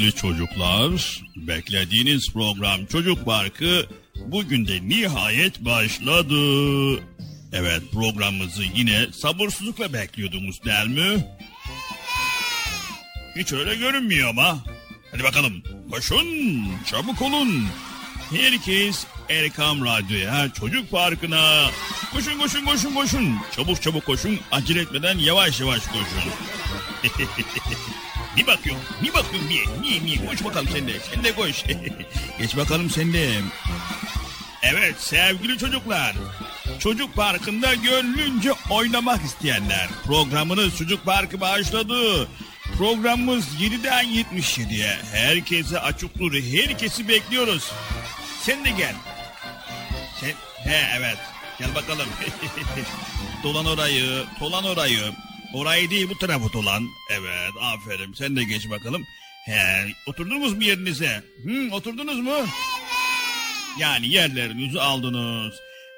Sevgili çocuklar, beklediğiniz program Çocuk Parkı bugün de nihayet başladı. Evet programımızı yine sabırsızlıkla bekliyordunuz değil mi? Hiç öyle görünmüyor ama. Hadi bakalım koşun çabuk olun. Herkes Erkam Radyo'ya Çocuk Parkı'na. Koşun koşun koşun koşun. Çabuk çabuk koşun. Acele etmeden yavaş yavaş koşun. Bir bakıyorum, bir bakıyorum bir. Niye, niye? Koş bakalım sen de. Sen de koş. Geç bakalım sen de. Evet sevgili çocuklar. Çocuk Parkı'nda gönlünce oynamak isteyenler. Programınız Çocuk Parkı başladı. Programımız 7'den 77'ye. Herkese açıktır. Herkesi bekliyoruz. Sen de gel. Sen, he evet. Gel bakalım. dolan orayı, dolan orayı. Orayı değil bu tarafı dolan. Evet aferin sen de geç bakalım. He, oturdunuz mu yerinize? Hı, oturdunuz mu? Yani yerlerinizi aldınız.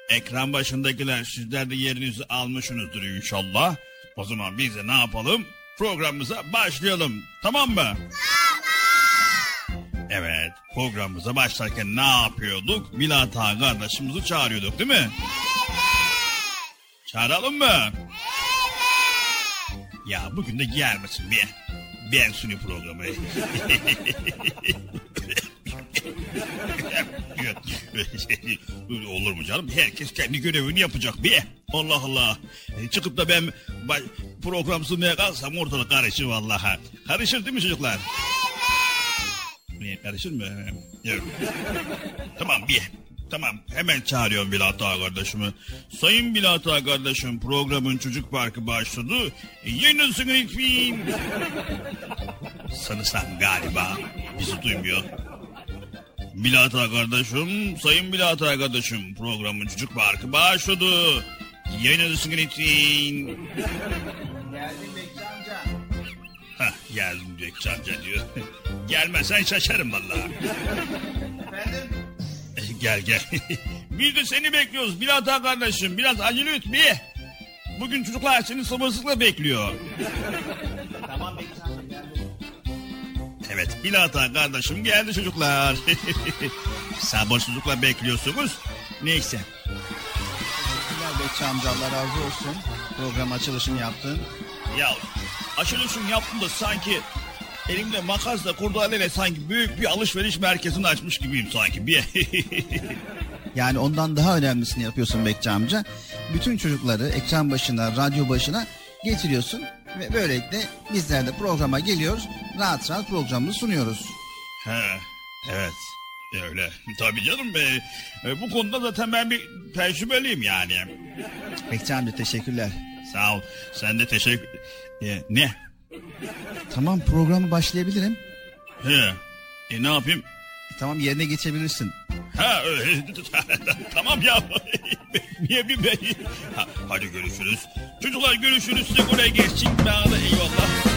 Ekran başındakiler sizler de yerinizi almışsınızdır inşallah. O zaman biz de ne yapalım? Programımıza başlayalım. Tamam mı? Evet programımıza başlarken ne yapıyorduk? Milat Ağa kardeşimizi çağırıyorduk değil mi? Çağıralım mı? Ya bugün de gelmesin bir. Ben suni programı. Olur mu canım? Herkes kendi görevini yapacak bir. Allah Allah. E, Çıkıp da ben program sunmaya kalksam ortalık karışır vallahi. Karışır değil mi çocuklar? Ne, Karışır mı? Yok. tamam bir. Tamam hemen çağırıyorum Bilat Ağa kardeşimi. Sayın Bilat Ağa kardeşim programın çocuk parkı başladı. E, Yayınlasın lütfen. Sanırsam galiba bizi duymuyor. Bilat Ağa kardeşim, Sayın Bilat Ağa kardeşim programın çocuk parkı başladı. Yayınlasın lütfen. Geldim Bekçi amca. Hah geldim Bekçi amca diyor. Gelmezsen şaşarım vallahi. Efendim? Gel gel. Biz de seni bekliyoruz Bilat Ağa kardeşim. Biraz acele et bir. Bugün çocuklar seni sabırsızlıkla bekliyor. Tamam geldim. Evet Bilat Ağa kardeşim geldi çocuklar. Sabırsızlıkla bekliyorsunuz. Neyse. Teşekkürler Bekçi amca Allah razı olsun. Program açılışını yaptın. Ya açılışım yaptım da sanki elimde makasla kurdaleyle sanki büyük bir alışveriş merkezini açmış gibiyim sanki. Bir Yani ondan daha önemlisini yapıyorsun Bekçi amca. Bütün çocukları ekran başına, radyo başına getiriyorsun. Ve böylelikle bizler de programa geliyoruz. Rahat rahat programımızı sunuyoruz. He, evet öyle. Tabii canım be. E, bu konuda zaten ben bir tecrübeliyim yani. Bekçi amca teşekkürler. Sağ ol. Sen de teşekkür... E, ne? Tamam programı başlayabilirim. He. E, ne yapayım? E, tamam yerine geçebilirsin. Ha, öyle. tamam ya. Niye bir bey? Ha, hadi görüşürüz. Çocuklar görüşürüz. Size buraya geçsin. Bana da eyvallah.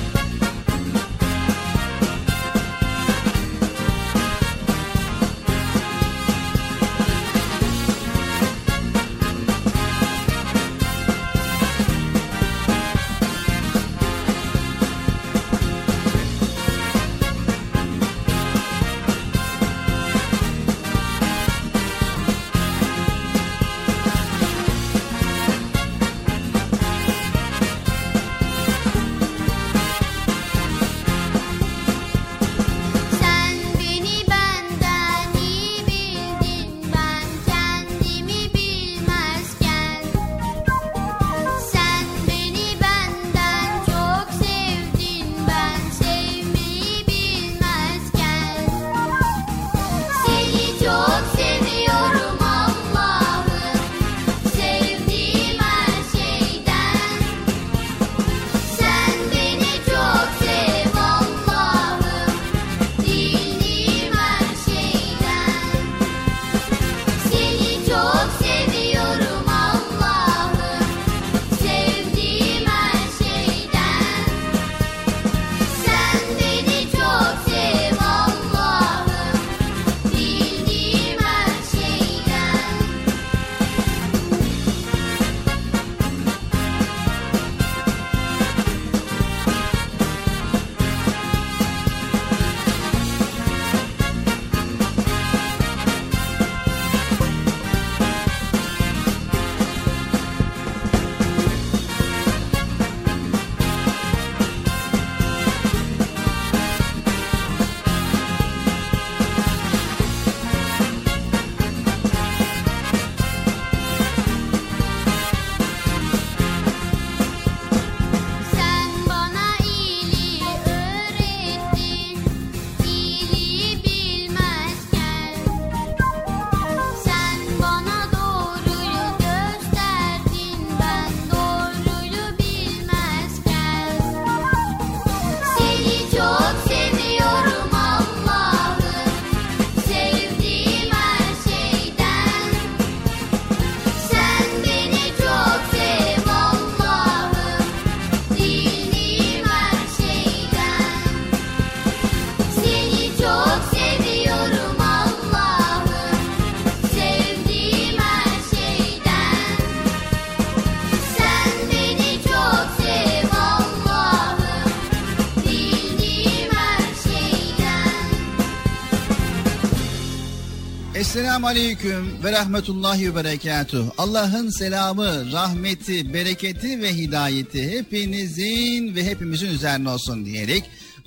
Esselamu Aleyküm ve Rahmetullahi ve Berekatuh. Allah'ın selamı, rahmeti, bereketi ve hidayeti hepinizin ve hepimizin üzerine olsun diyerek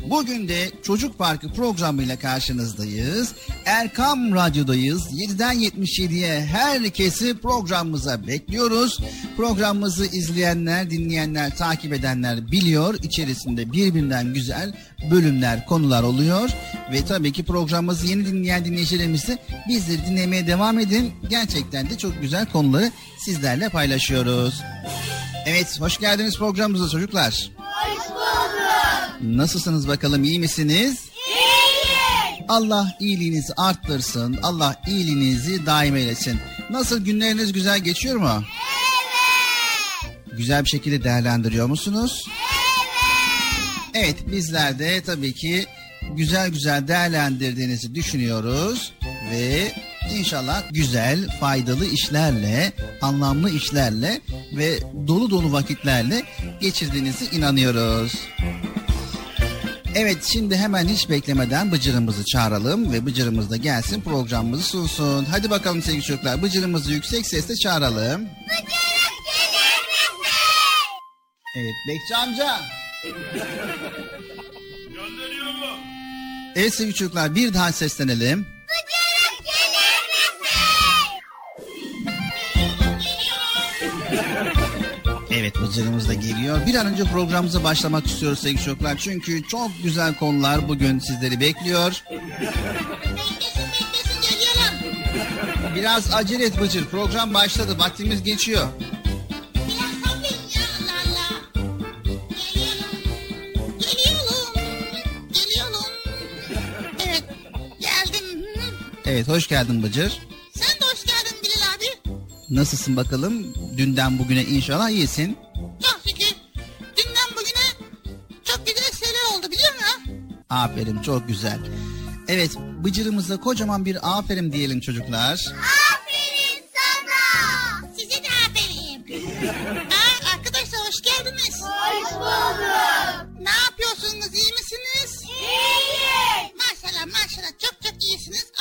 Bugün de Çocuk Parkı programıyla karşınızdayız. Erkam Radyo'dayız. 7'den 77'ye herkesi programımıza bekliyoruz. Programımızı izleyenler, dinleyenler, takip edenler biliyor. İçerisinde birbirinden güzel bölümler, konular oluyor. Ve tabii ki programımızı yeni dinleyen dinleyicilerimiz de bizleri dinlemeye devam edin. Gerçekten de çok güzel konuları sizlerle paylaşıyoruz. Evet, hoş geldiniz programımıza çocuklar. Hoş bulduk. Nasılsınız bakalım, iyi misiniz? İyiyim. Allah iyiliğinizi arttırsın, Allah iyiliğinizi daim eylesin. Nasıl günleriniz güzel geçiyor mu? Evet. Güzel bir şekilde değerlendiriyor musunuz? Evet. Evet, bizler de tabii ki güzel güzel değerlendirdiğinizi düşünüyoruz ve inşallah güzel, faydalı işlerle, anlamlı işlerle ve dolu dolu vakitlerle geçirdiğinizi inanıyoruz. Evet şimdi hemen hiç beklemeden Bıcır'ımızı çağıralım ve Bıcır'ımız da gelsin programımızı sunsun. Hadi bakalım sevgili çocuklar Bıcır'ımızı yüksek sesle çağıralım. Bıcırık gelir misin? Evet Bekçi amca. Gönderiyorum. Evet sevgili çocuklar bir daha seslenelim. Bıcırık gelir misin? Evet Bıcır'ımız da geliyor. Bir an önce programımıza başlamak istiyoruz sevgili çocuklar. Çünkü çok güzel konular bugün sizleri bekliyor. Biraz acele et Bıcır. Program başladı. Vaktimiz geçiyor. Evet hoş geldin Bıcır. Sen de hoş geldin Bilal abi. Nasılsın bakalım? Dünden bugüne inşallah iyisin. Çok şükür. Dünden bugüne çok güzel şeyler oldu biliyor musun? Aferin çok güzel. Evet Bıcır'ımıza kocaman bir aferin diyelim çocuklar. Aferin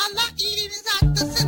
Allah iyiliğinizi arttırsın.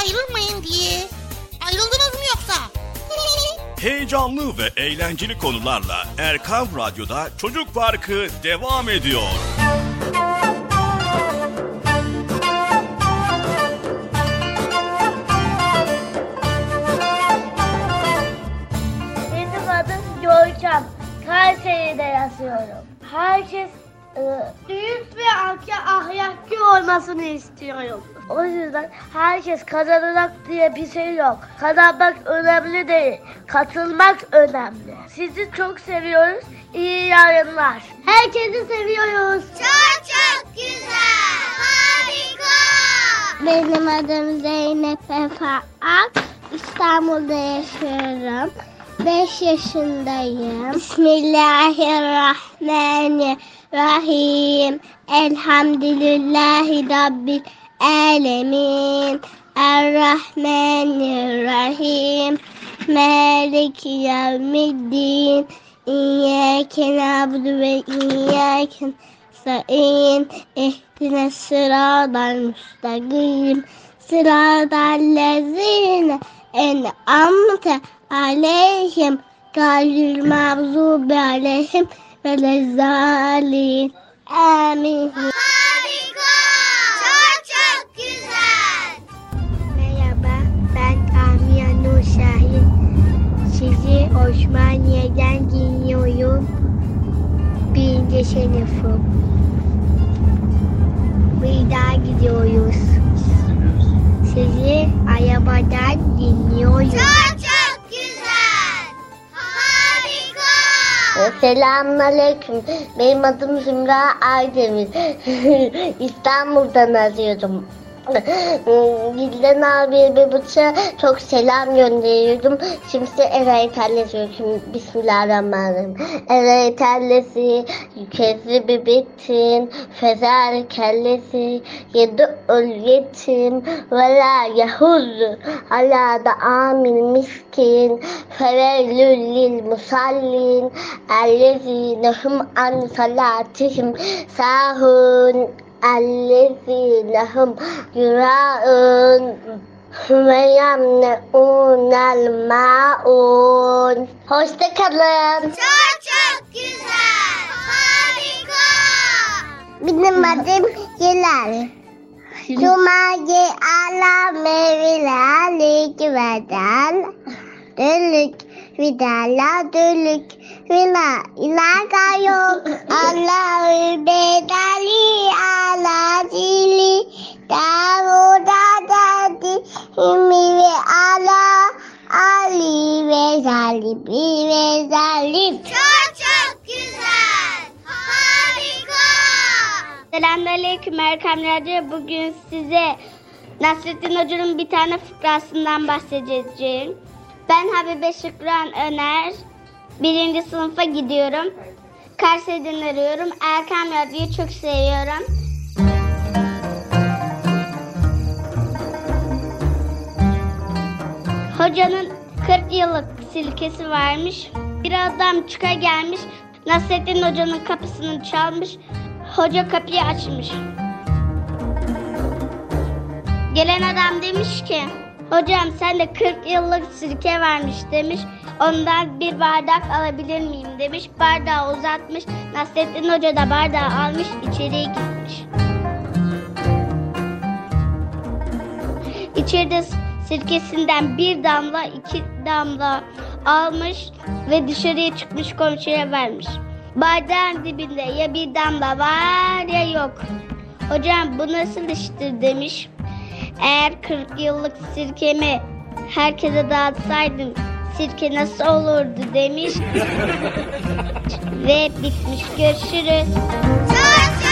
Ayrılmayın diye. Ayrıldınız mı yoksa? Heyecanlı ve eğlenceli konularla Erkan Radyo'da Çocuk Parkı devam ediyor. Benim adım Görkem. Kayseri'de yaşıyorum. Herkes büyük ve ahlaklı olmasını istiyorum. O yüzden herkes kazanacak diye bir şey yok. Kazanmak önemli değil. Katılmak önemli. Sizi çok seviyoruz. İyi yayınlar. Herkesi seviyoruz. Çok çok güzel. Harika. Benim adım Zeynep Efe Ak. İstanbul'da yaşıyorum. 5 yaşındayım. Bismillahirrahmanirrahim. Elhamdülillahi Rabbil Alemin. Errahmanirrahim. Maliki yevmiddin. İyyâke na'budu ve iyyâke nesta'in. İhdine sıradan müstakim. Sıradan lezine en'amte aleyhim. Gayril mağzubi aleyhim ve lezzalin. Amin. Harika. Çok çok güzel. Merhaba, ben Amia Nur Şahin. Sizi Osmaniye'den dinliyorum. Birinci sınıfım. Bir daha gidiyoruz. Sizi arabadan dinliyoruz. Çok çok güzel. Harika. Selamünaleyküm. Benim adım Zümra Aydemir. İstanbul'dan arıyorum. Gilden abiye bir bıça çok selam gönderiyorum. Şimdi Eray Tellesi öyküm. Bismillahirrahmanirrahim. Eray Tellesi, yükezli bir bitin, fezer kellesi, yedi öl yetim, yahuz, ala da amin miskin, fevelül lil musallin, ellezine hum an salatihim sahun, ellezine hum yuraun, ve yamne'unel ma'un. Hoşça kalın. Çok çok güzel. Harika. Benim adım Hilal. Cuma'yı ala mevlali güveden. Dölük vidala dölük vila ilaga yok. Allahü bedali ala zili. Davuda dadi himi ve ala Ali ve Zali gibi bir benzerlik. Çok çok güzel. Harika. Selamünaleyküm Erkam Radyo. Bugün size Nasrettin Hoca'nın bir tane fıkrasından bahsedeceğim. Ben Habibe Şükran Öner. Birinci sınıfa gidiyorum. Karseri'den arıyorum. Erkam Radyo'yu çok seviyorum. Hocanın 40 yıllık silkesi varmış. Bir adam çıka gelmiş. Nasrettin Hoca'nın kapısını çalmış. Hoca kapıyı açmış. Gelen adam demiş ki Hocam sen de 40 yıllık sirke varmış demiş. Ondan bir bardak alabilir miyim demiş. Bardağı uzatmış. Nasrettin Hoca da bardağı almış içeriye gitmiş. İçeride sirkesinden bir damla iki damla almış ve dışarıya çıkmış komşuya vermiş. Bardağın dibinde ya bir damla var ya yok. Hocam bu nasıl iştir demiş. Eğer 40 yıllık sirkemi herkese dağıtsaydım sirke nasıl olurdu demiş. ve bitmiş. Görüşürüz. Çok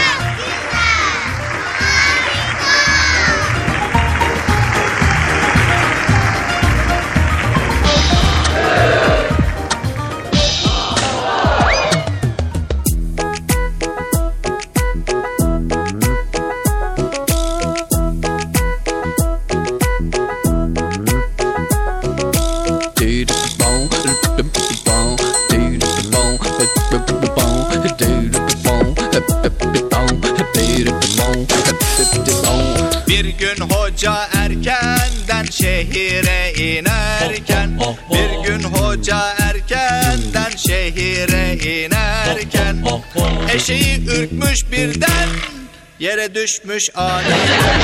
gün hoca erkenden şehire inerken Bir gün hoca erkenden şehire inerken Eşeği ürkmüş birden yere düşmüş aniden.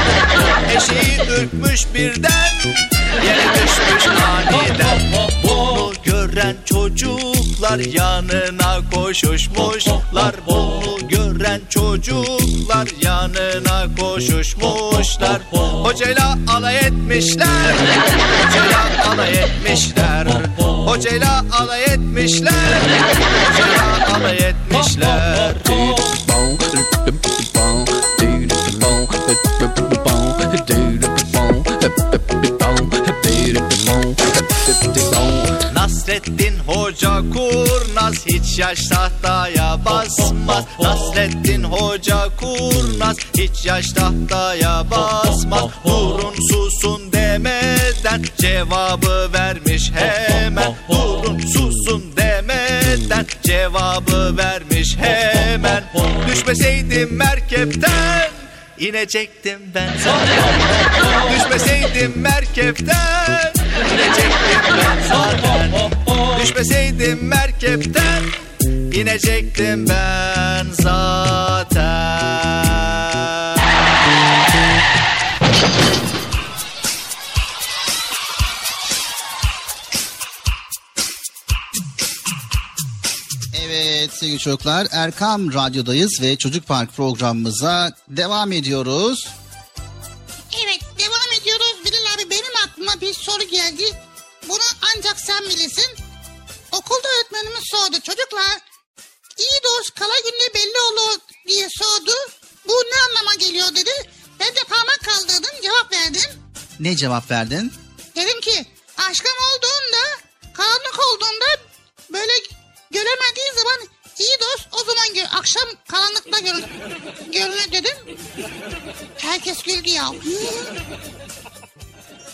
Eşeği ürkmüş birden yere düşmüş aniden. Bunu gören çocuklar yanına koşuşmuşlar Bunu gören çocuklar yanına koşuşmuşlar Hocayla alay etmişler. Hocayla alay etmişler. Hocayla alay etmişler. Hocayla alay etmişler. Nasrettin hiç yaş tahtaya basmaz. Nasrettin Hoca kurnaz. Hiç yaş tahtaya basmaz. Durun susun demeden cevabı vermiş hemen. Durun susun demeden cevabı vermiş hemen. Düşmeseydim merkepten inecektim ben. Düşmeseydim merkepten inecektim ben. zaten Düşmeseydim merkepten inecektim ben zaten Evet sevgili çocuklar Erkam Radyo'dayız ve Çocuk Park programımıza devam ediyoruz. Evet devam ediyoruz. Bilal abi benim aklıma bir soru geldi. Bunu ancak sen bilirsin. Okulda öğretmenimiz sordu. Çocuklar iyi dost kala günde belli olur diye sordu. Bu ne anlama geliyor dedi. Ben de parmak kaldırdım cevap verdim. Ne cevap verdin? Dedim ki aşkım olduğunda karanlık olduğunda böyle göremediği zaman iyi dost o zaman gör. Akşam karanlıkta görünür, görünür dedim. Herkes güldü ya.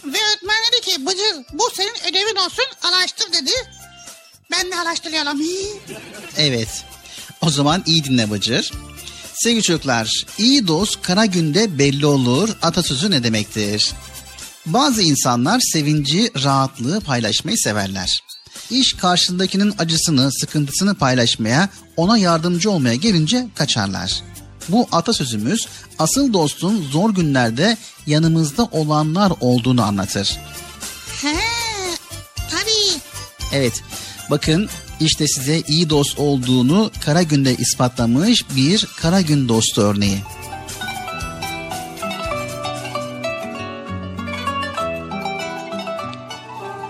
Ve öğretmen dedi ki Bıcır bu senin ödevin olsun araştır dedi. Ben de araştırıyorum. Evet. O zaman iyi dinle Bıcır. Sevgili çocuklar, iyi dost kara günde belli olur atasözü ne demektir? Bazı insanlar sevinci, rahatlığı paylaşmayı severler. İş karşındakinin acısını, sıkıntısını paylaşmaya, ona yardımcı olmaya gelince kaçarlar. Bu atasözümüz asıl dostun zor günlerde yanımızda olanlar olduğunu anlatır. He, tabii. Evet, bakın işte size iyi dost olduğunu kara günde ispatlamış bir kara gün dostu örneği.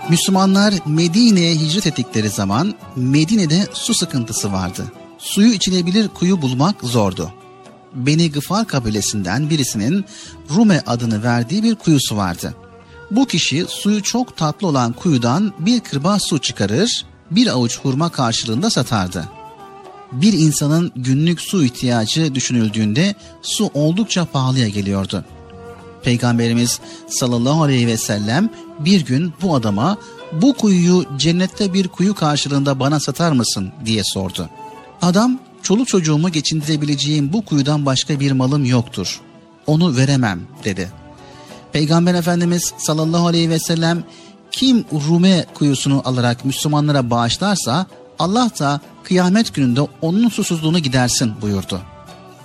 Müslümanlar Medine'ye hicret ettikleri zaman Medine'de su sıkıntısı vardı. Suyu içilebilir kuyu bulmak zordu. Beni Gıfar kabilesinden birisinin Rume adını verdiği bir kuyusu vardı. Bu kişi suyu çok tatlı olan kuyudan bir kırbaç su çıkarır, bir avuç hurma karşılığında satardı. Bir insanın günlük su ihtiyacı düşünüldüğünde su oldukça pahalıya geliyordu. Peygamberimiz sallallahu aleyhi ve sellem bir gün bu adama bu kuyuyu cennette bir kuyu karşılığında bana satar mısın diye sordu. Adam çoluk çocuğumu geçindirebileceğim bu kuyudan başka bir malım yoktur. Onu veremem dedi. Peygamber Efendimiz sallallahu aleyhi ve sellem kim Rume kuyusunu alarak Müslümanlara bağışlarsa Allah da kıyamet gününde onun susuzluğunu gidersin buyurdu.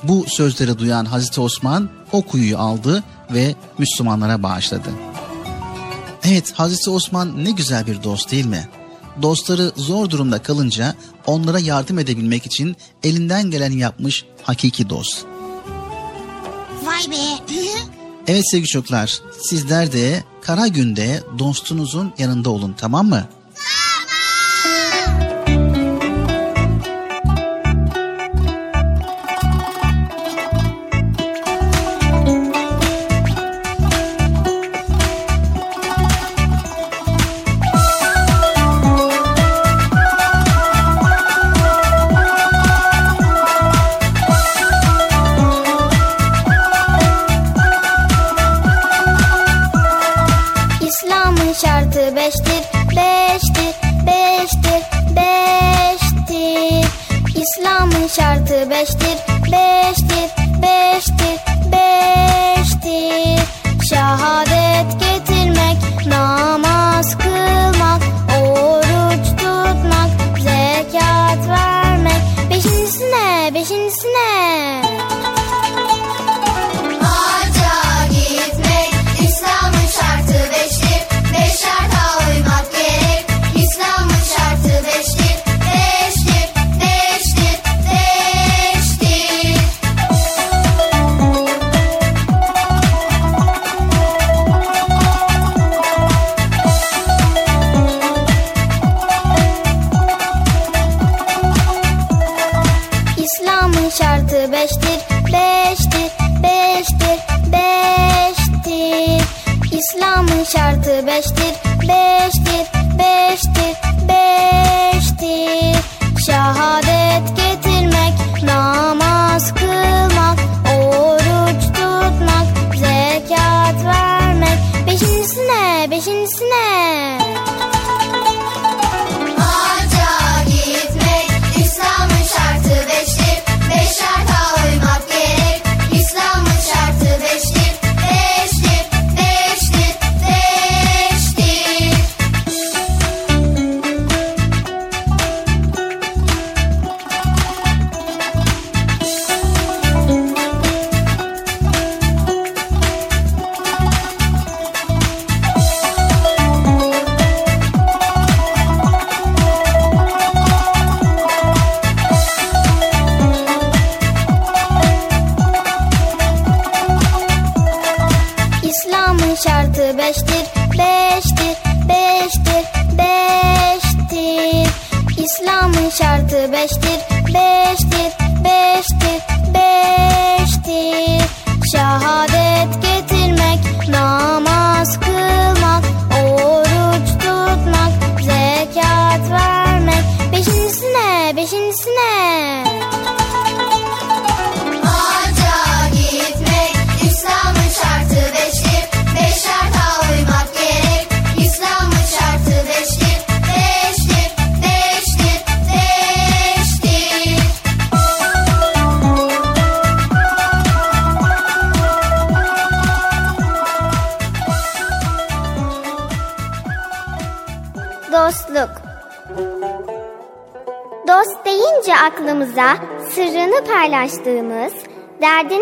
Bu sözleri duyan Hazreti Osman o kuyuyu aldı ve Müslümanlara bağışladı. Evet Hazreti Osman ne güzel bir dost değil mi? Dostları zor durumda kalınca onlara yardım edebilmek için elinden geleni yapmış hakiki dost. Vay be. Evet sevgili çocuklar sizler de kara günde dostunuzun yanında olun tamam mı?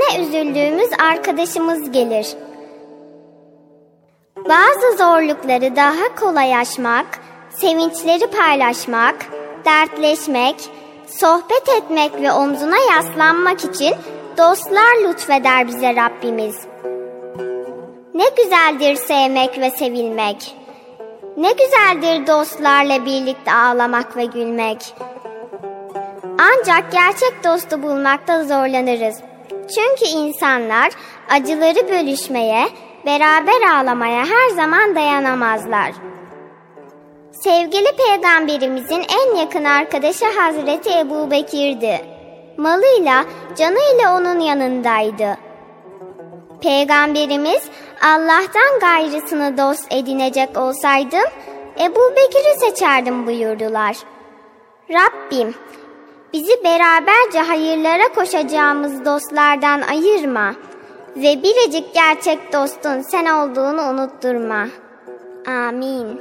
Üzerine üzüldüğümüz arkadaşımız gelir. Bazı zorlukları daha kolay aşmak, sevinçleri paylaşmak, dertleşmek, sohbet etmek ve omzuna yaslanmak için dostlar lütfeder bize Rabbimiz. Ne güzeldir sevmek ve sevilmek. Ne güzeldir dostlarla birlikte ağlamak ve gülmek. Ancak gerçek dostu bulmakta zorlanırız. Çünkü insanlar acıları bölüşmeye, beraber ağlamaya her zaman dayanamazlar. Sevgili peygamberimizin en yakın arkadaşı Hazreti Ebu Bekir'di. Malıyla, canıyla onun yanındaydı. Peygamberimiz Allah'tan gayrısını dost edinecek olsaydım Ebu Bekir'i seçerdim buyurdular. Rabbim Bizi beraberce hayırlara koşacağımız dostlardan ayırma ve biricik gerçek dostun sen olduğunu unutturma. Amin.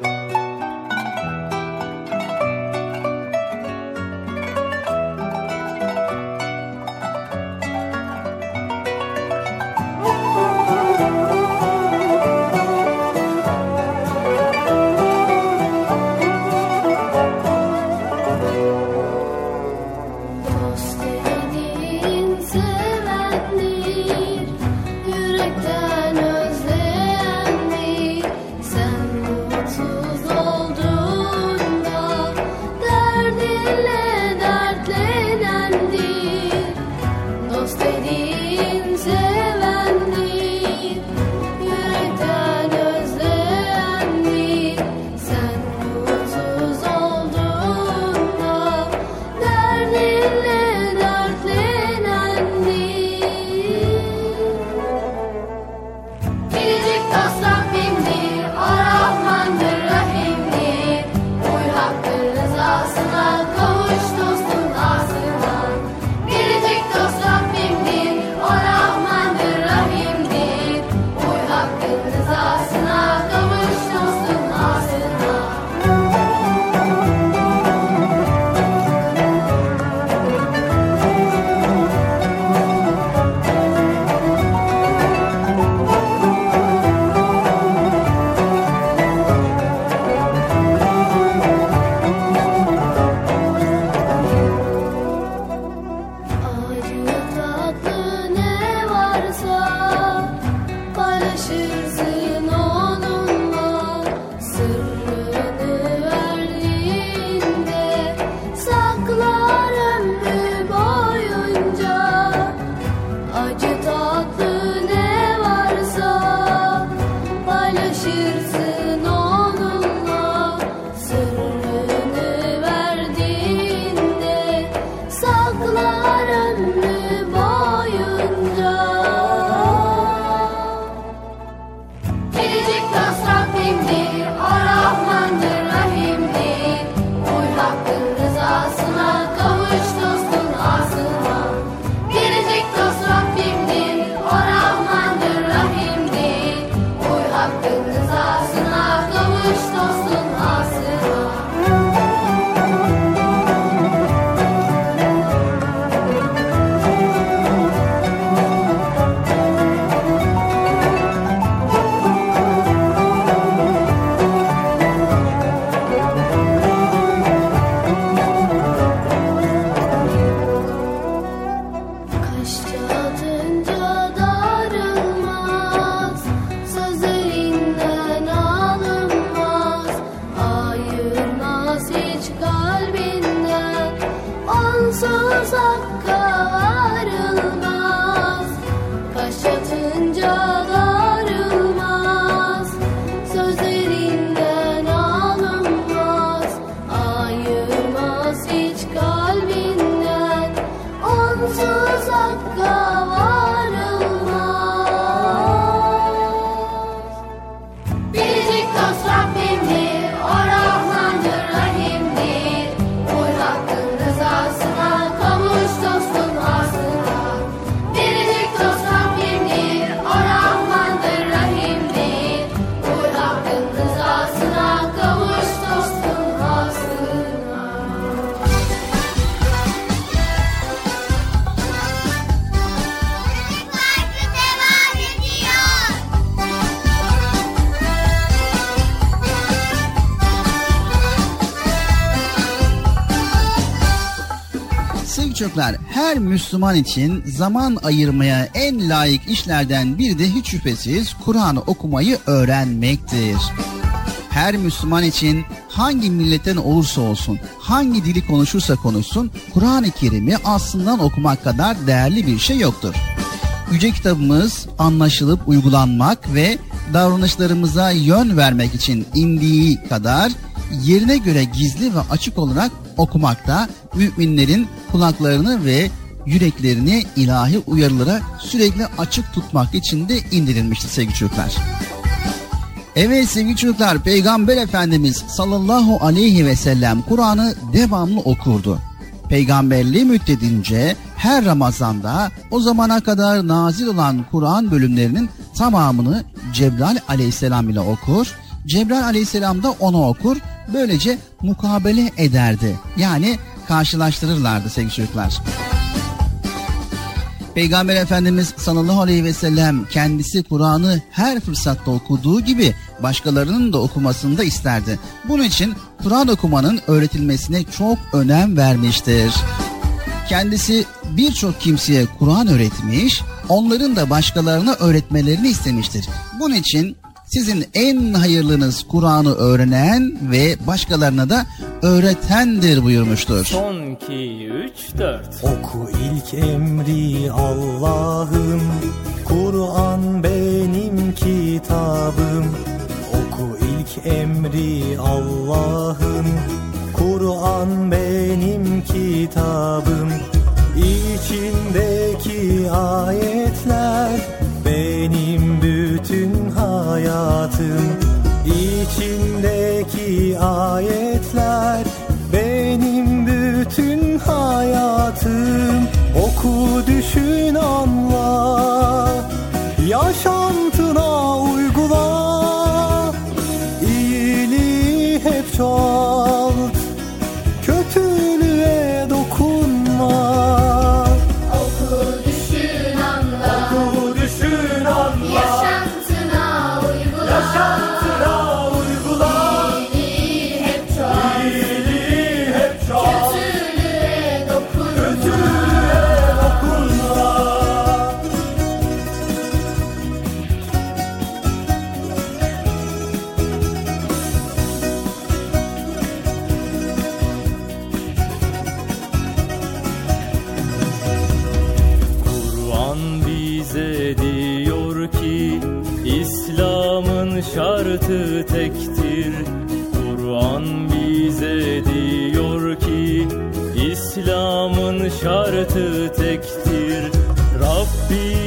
çocuklar her Müslüman için zaman ayırmaya en layık işlerden biri de hiç şüphesiz Kur'an okumayı öğrenmektir. Her Müslüman için hangi milletten olursa olsun, hangi dili konuşursa konuşsun Kur'an-ı Kerim'i aslından okumak kadar değerli bir şey yoktur. Yüce kitabımız anlaşılıp uygulanmak ve davranışlarımıza yön vermek için indiği kadar yerine göre gizli ve açık olarak okumakta müminlerin kulaklarını ve yüreklerini ilahi uyarılara sürekli açık tutmak için de indirilmiştir sevgili çocuklar. Evet sevgili çocuklar Peygamber Efendimiz sallallahu aleyhi ve sellem Kur'an'ı devamlı okurdu. Peygamberliği müddedince her Ramazan'da o zamana kadar nazil olan Kur'an bölümlerinin tamamını Cebrail aleyhisselam ile okur. Cebrail aleyhisselam da onu okur. Böylece mukabele ederdi. Yani karşılaştırırlardı sevgili çocuklar. Peygamber Efendimiz sallallahu aleyhi ve sellem kendisi Kur'an'ı her fırsatta okuduğu gibi başkalarının da okumasını da isterdi. Bunun için Kur'an okumanın öğretilmesine çok önem vermiştir. Kendisi birçok kimseye Kur'an öğretmiş, onların da başkalarına öğretmelerini istemiştir. Bunun için sizin en hayırlınız Kur'an'ı öğrenen ve başkalarına da öğretendir buyurmuştur. Son 2, 3, 4. Oku ilk emri Allah'ım Kur'an benim kitabım Oku ilk emri Allah'ım Kur'an benim kitabım İçindeki ayetler hayatım İçindeki ayetler benim bütün hayatım Oku düşün anla. Yaşantına uygula be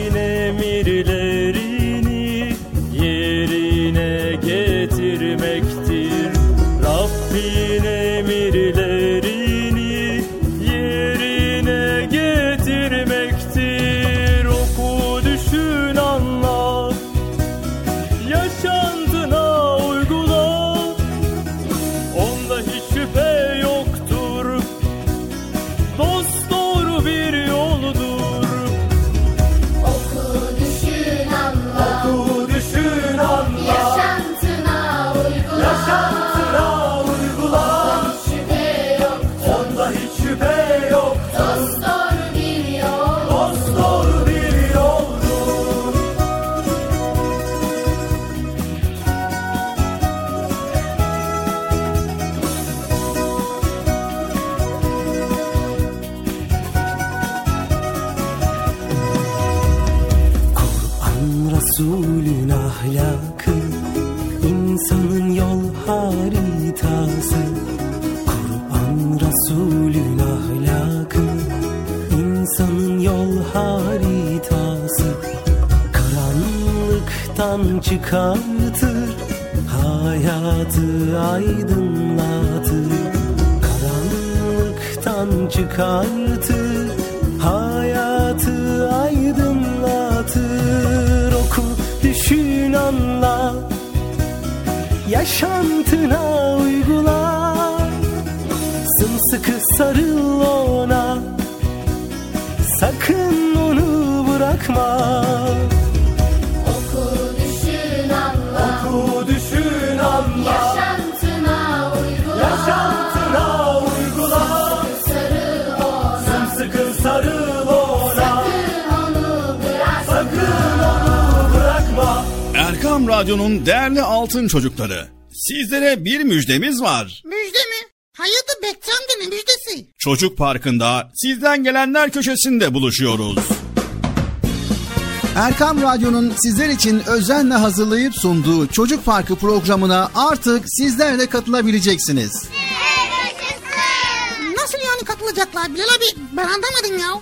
Çocukları. Sizlere bir müjdemiz var. Müjde mi? Bekçi amca ne müjdesi? Çocuk Parkı'nda sizden gelenler köşesinde buluşuyoruz. Erkam Radyo'nun sizler için özenle hazırlayıp sunduğu Çocuk Parkı programına artık sizler de katılabileceksiniz. Nasıl yani katılacaklar Bilal abi ben anlamadım ya.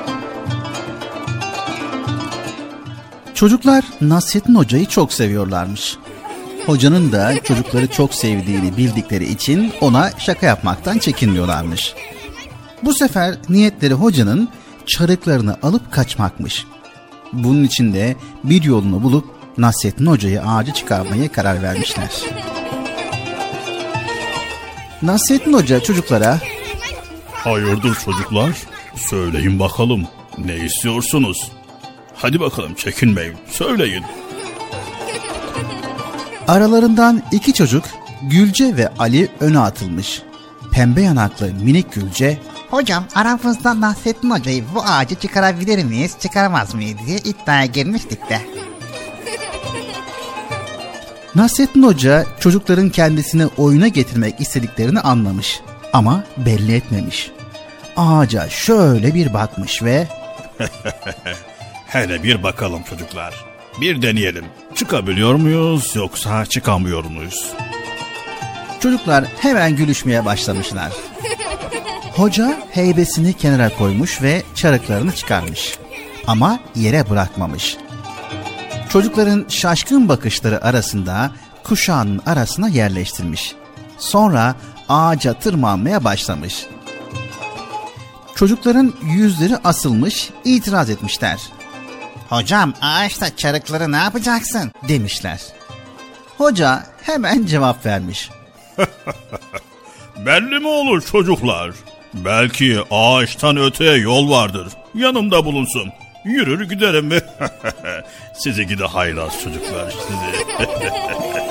Çocuklar Nasrettin Hoca'yı çok seviyorlarmış. Hocanın da çocukları çok sevdiğini bildikleri için ona şaka yapmaktan çekinmiyorlarmış. Bu sefer niyetleri hocanın çarıklarını alıp kaçmakmış. Bunun için de bir yolunu bulup Nasrettin Hoca'yı ağacı çıkarmaya karar vermişler. Nasrettin Hoca çocuklara Hayırdır çocuklar? Söyleyin bakalım. Ne istiyorsunuz? Hadi bakalım çekinmeyin. Söyleyin. Aralarından iki çocuk Gülce ve Ali öne atılmış. Pembe yanaklı minik Gülce Hocam aramızda Nasrettin Hoca'yı bu ağacı çıkarabilir miyiz, çıkaramaz mıyız diye iddiaya girmiştik de. Nasrettin Hoca çocukların kendisini oyuna getirmek istediklerini anlamış ama belli etmemiş. Ağaca şöyle bir bakmış ve Hele bir bakalım çocuklar. Bir deneyelim. Çıkabiliyor muyuz yoksa çıkamıyor muyuz? çocuklar hemen gülüşmeye başlamışlar. Hoca heybesini kenara koymuş ve çarıklarını çıkarmış. Ama yere bırakmamış. Çocukların şaşkın bakışları arasında kuşağının arasına yerleştirmiş. Sonra ağaca tırmanmaya başlamış. Çocukların yüzleri asılmış, itiraz etmişler. Hocam ağaçta çarıkları ne yapacaksın? Demişler. Hoca hemen cevap vermiş. Belli mi olur çocuklar? Belki ağaçtan öteye yol vardır. Yanımda bulunsun. Yürür giderim mi? sizi gide haylaz çocuklar sizi.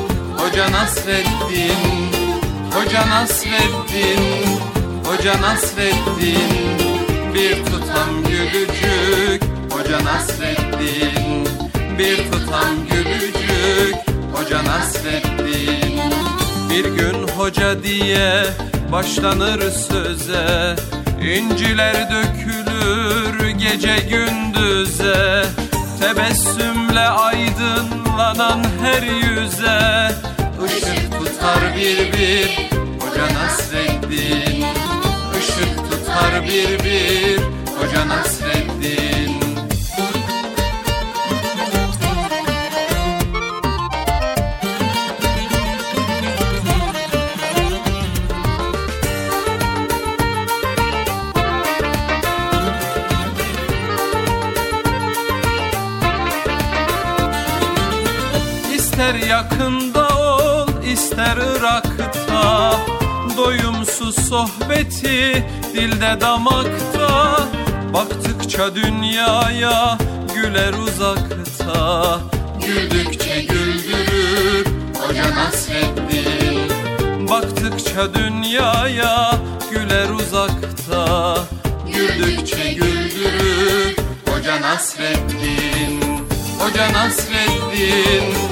Hoca Nasreddin Hoca Nasreddin Hoca Nasreddin. Bir tutam gülücük Hoca Nasreddin. Bir tutam gülücük Hoca Nasreddin. Bir gün hoca diye başlanır söze İnciler dökülür gece gündüze Tebessümle aydınlanan her yüze. Işık tutar bir bir Hoca Nasreddin. Işık tutar bir bir Hoca Nasreddin İster yakında ol ister Irak'ta. Doyumsuz sohbeti dilde damakta. Baktıkça dünyaya güler uzakta. Güldükçe güldürür Hoca Nasreddin. Baktıkça dünyaya güler uzakta. Güldükçe güldürür Hoca Nasreddin. Hoca Nasreddin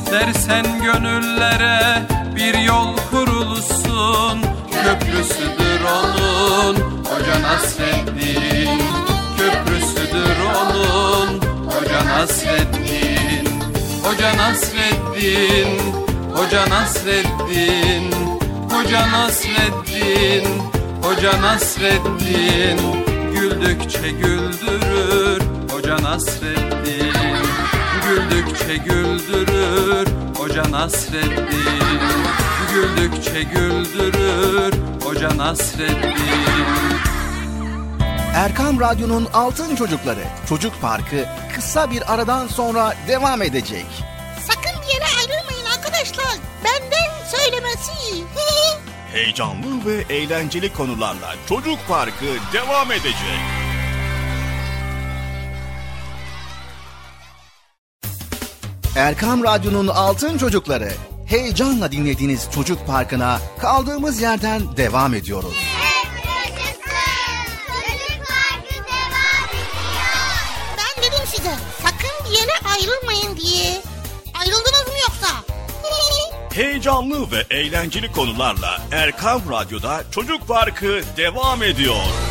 Dersen gönüllere bir yol kurulsun. Köprüsüdür onun Hoca Nasreddin. Köprüsüdür onun Hoca Nasreddin. Hoca Nasreddin Hoca Nasreddin. Hoca Nasreddin Hoca Nasreddin. Güldükçe güldürür Hoca Nasreddin Güldükçe güldürür Hoca Nasreddin Güldükçe güldürür Hoca Nasreddin Erkam Radyo'nun Altın Çocukları Çocuk Parkı kısa bir aradan sonra devam edecek. Sakın bir yere ayrılmayın arkadaşlar. Benden söylemesi. Heyecanlı ve eğlenceli konularla Çocuk Parkı devam edecek. Erkam Radyo'nun Altın Çocukları heyecanla dinlediğiniz Çocuk Parkı'na kaldığımız yerden devam ediyoruz. Ben dedim size sakın bir yere ayrılmayın diye. Ayrıldınız mı yoksa? Heyecanlı ve eğlenceli konularla Erkam Radyo'da Çocuk Parkı devam ediyor.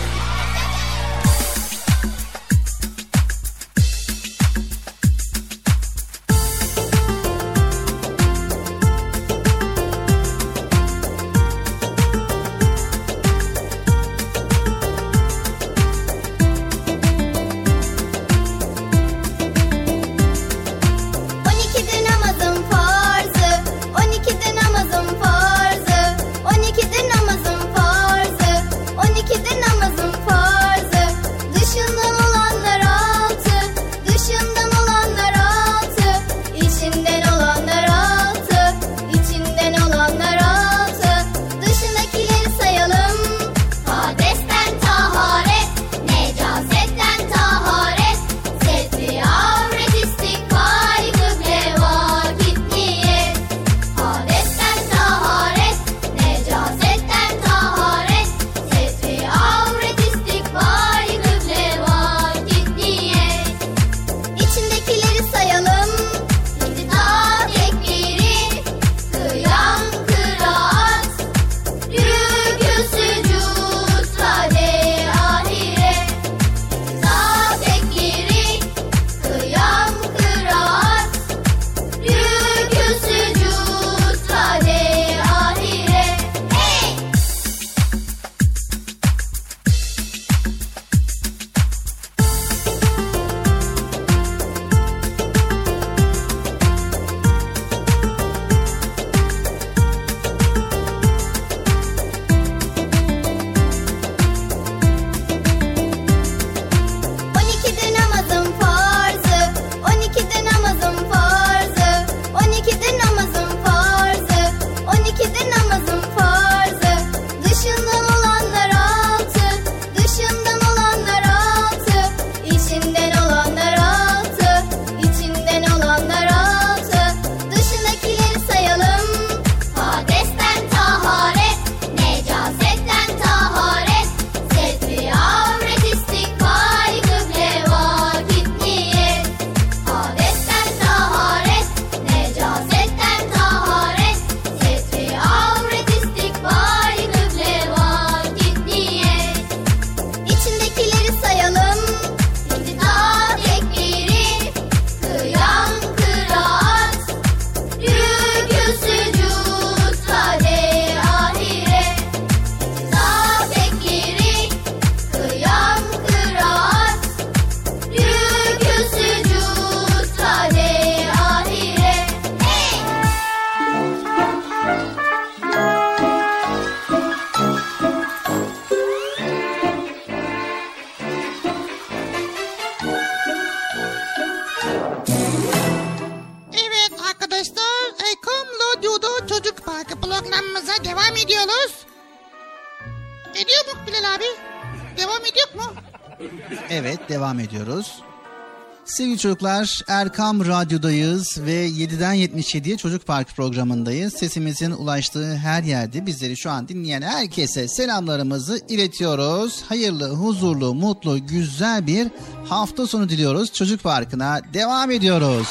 Sevgili çocuklar Erkam Radyo'dayız ve 7'den 77'ye Çocuk Park programındayız. Sesimizin ulaştığı her yerde bizleri şu an dinleyen herkese selamlarımızı iletiyoruz. Hayırlı, huzurlu, mutlu, güzel bir hafta sonu diliyoruz. Çocuk Parkı'na devam ediyoruz.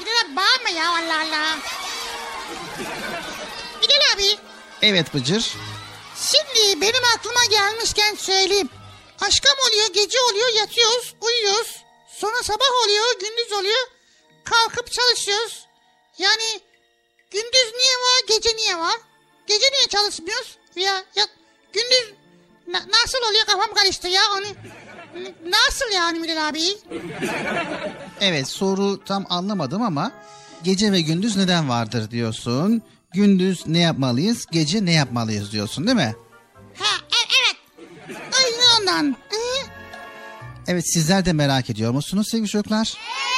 Bilal abi bağırma ya Allah Allah. Bilal abi Evet Bıcır. şimdi benim aklıma gelmişken söyleyeyim. Aşkam oluyor gece oluyor yatıyoruz uyuyoruz. Sonra sabah oluyor gündüz oluyor. Kalkıp çalışıyoruz. Yani gündüz niye var gece niye var? Gece niye çalışmıyoruz? Ya, ya gündüz na- nasıl oluyor kafam karıştı ya onu. Nasıl yani Bilal abi? Evet soru tam anlamadım ama gece ve gündüz neden vardır diyorsun. Gündüz ne yapmalıyız, gece ne yapmalıyız diyorsun değil mi? Ha e- evet. Aynen ondan. Hı? Evet sizler de merak ediyor musunuz sevgili çocuklar? Evet.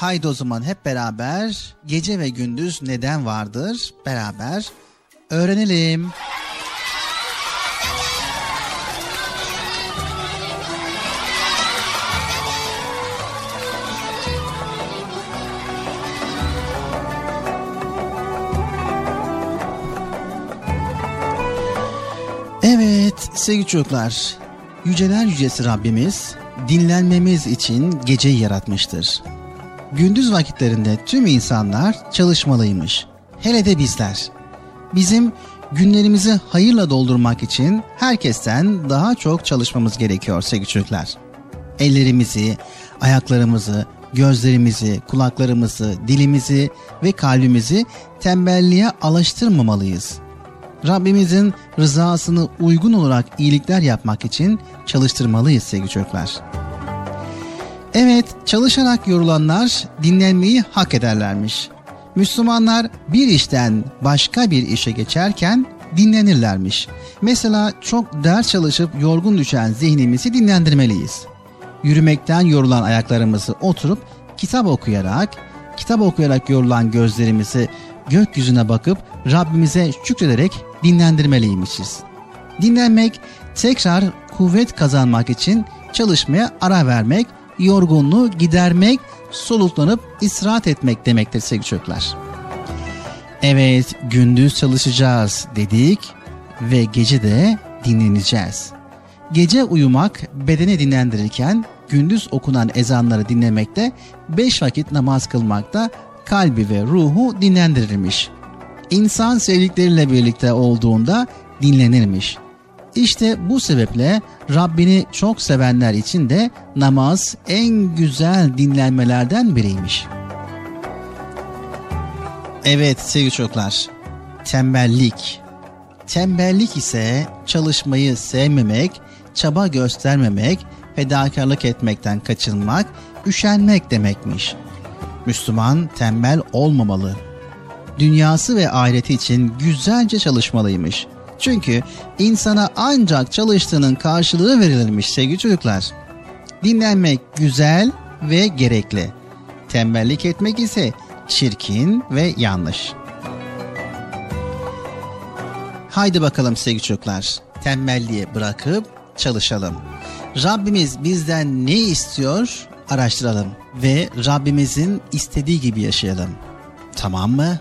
Haydi o zaman hep beraber gece ve gündüz neden vardır beraber öğrenelim. Evet sevgili çocuklar, yüceler yücesi Rabbimiz dinlenmemiz için geceyi yaratmıştır. Gündüz vakitlerinde tüm insanlar çalışmalıymış. Hele de bizler. Bizim günlerimizi hayırla doldurmak için herkesten daha çok çalışmamız gerekiyor sevgili çocuklar. Ellerimizi, ayaklarımızı, gözlerimizi, kulaklarımızı, dilimizi ve kalbimizi tembelliğe alıştırmamalıyız. Rabbimizin rızasını uygun olarak iyilikler yapmak için çalıştırmalıyız sevgili çocuklar. Evet, çalışarak yorulanlar dinlenmeyi hak ederlermiş. Müslümanlar bir işten başka bir işe geçerken dinlenirlermiş. Mesela çok ders çalışıp yorgun düşen zihnimizi dinlendirmeliyiz. Yürümekten yorulan ayaklarımızı oturup kitap okuyarak, kitap okuyarak yorulan gözlerimizi gökyüzüne bakıp Rabbimize şükrederek dinlendirmeliymişiz. Dinlenmek, tekrar kuvvet kazanmak için çalışmaya ara vermek, yorgunluğu gidermek, soluklanıp istirahat etmek demektir sevgili çocuklar. Evet, gündüz çalışacağız dedik ve gece de dinleneceğiz. Gece uyumak bedeni dinlendirirken gündüz okunan ezanları dinlemekte, beş vakit namaz kılmakta kalbi ve ruhu dinlendirirmiş. İnsan sevdikleriyle birlikte olduğunda dinlenirmiş. İşte bu sebeple Rabbini çok sevenler için de namaz en güzel dinlenmelerden biriymiş. Evet sevgili çocuklar, tembellik. Tembellik ise çalışmayı sevmemek, çaba göstermemek, fedakarlık etmekten kaçınmak, üşenmek demekmiş. Müslüman tembel olmamalı. Dünyası ve ahireti için güzelce çalışmalıymış. Çünkü insana ancak çalıştığının karşılığı verilirmiş sevgili çocuklar. Dinlenmek güzel ve gerekli. Tembellik etmek ise çirkin ve yanlış. Haydi bakalım sevgili çocuklar. Tembelliği bırakıp çalışalım. Rabbimiz bizden ne istiyor? Araştıralım ve Rabbimizin istediği gibi yaşayalım. Tamam mı?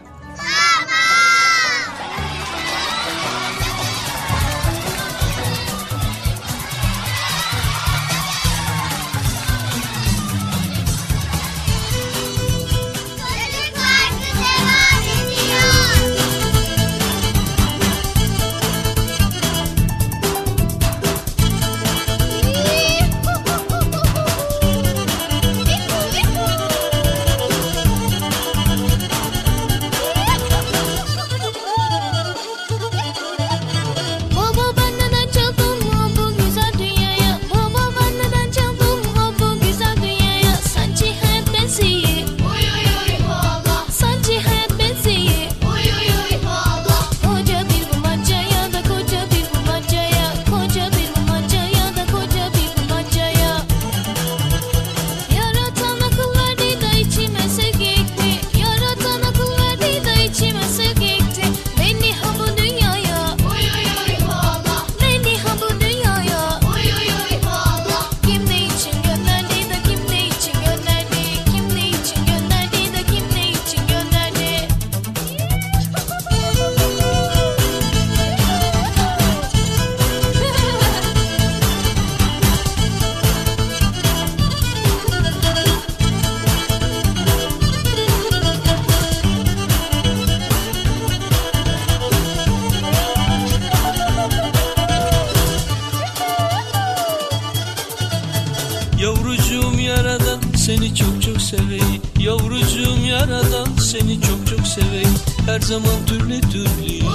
Seveyim. Yavrucuğum yaradan seni çok çok seveyim. Her zaman türlü türlü.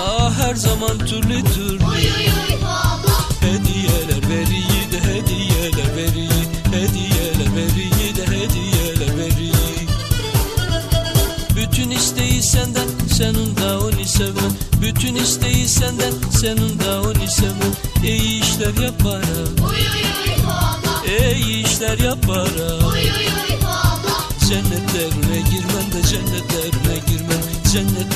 Ah her zaman türlü türlü. Hediyeler veriyi de hediyeler veriyi. Hediyeler veriyi de hediyeler veriyi. Bütün isteği senden senin de onu sevmen Bütün isteği senden senin de onu sevmen İyi işler yaparak işler yaparak. Cennetlerine girmem de cennetlerine girmem. Cennetlerine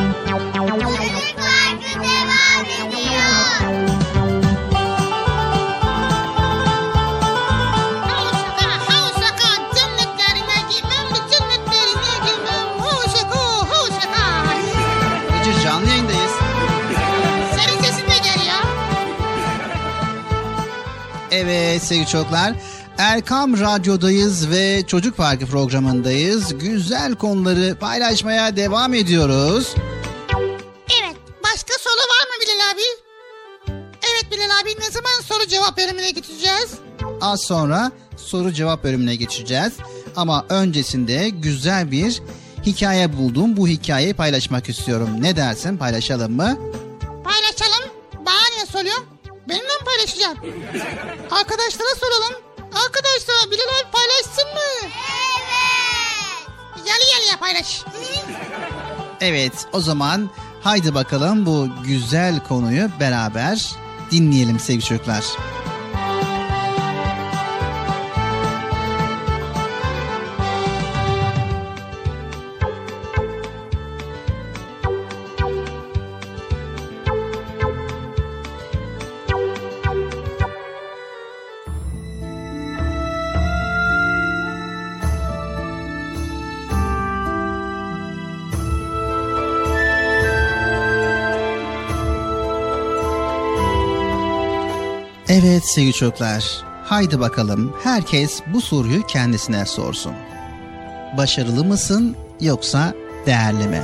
Evet sevgili çocuklar. Erkam Radyo'dayız ve Çocuk Parkı programındayız. Güzel konuları paylaşmaya devam ediyoruz. Evet. Başka soru var mı Bilal abi? Evet Bilal abi ne zaman soru cevap bölümüne geçeceğiz? Az sonra soru cevap bölümüne geçeceğiz. Ama öncesinde güzel bir hikaye buldum. Bu hikayeyi paylaşmak istiyorum. Ne dersin paylaşalım mı? Paylaşalım. Bana niye soruyorsun? Benimle mi paylaşacaksın? Arkadaşlara soralım. Arkadaşlar Bilal abi paylaşsın mı? Evet. Yalı yalıya paylaş. Evet o zaman Haydi bakalım bu güzel konuyu beraber dinleyelim sevgili çocuklar. Sevgili çocuklar, haydi bakalım herkes bu soruyu kendisine sorsun. Başarılı mısın yoksa değerli mi?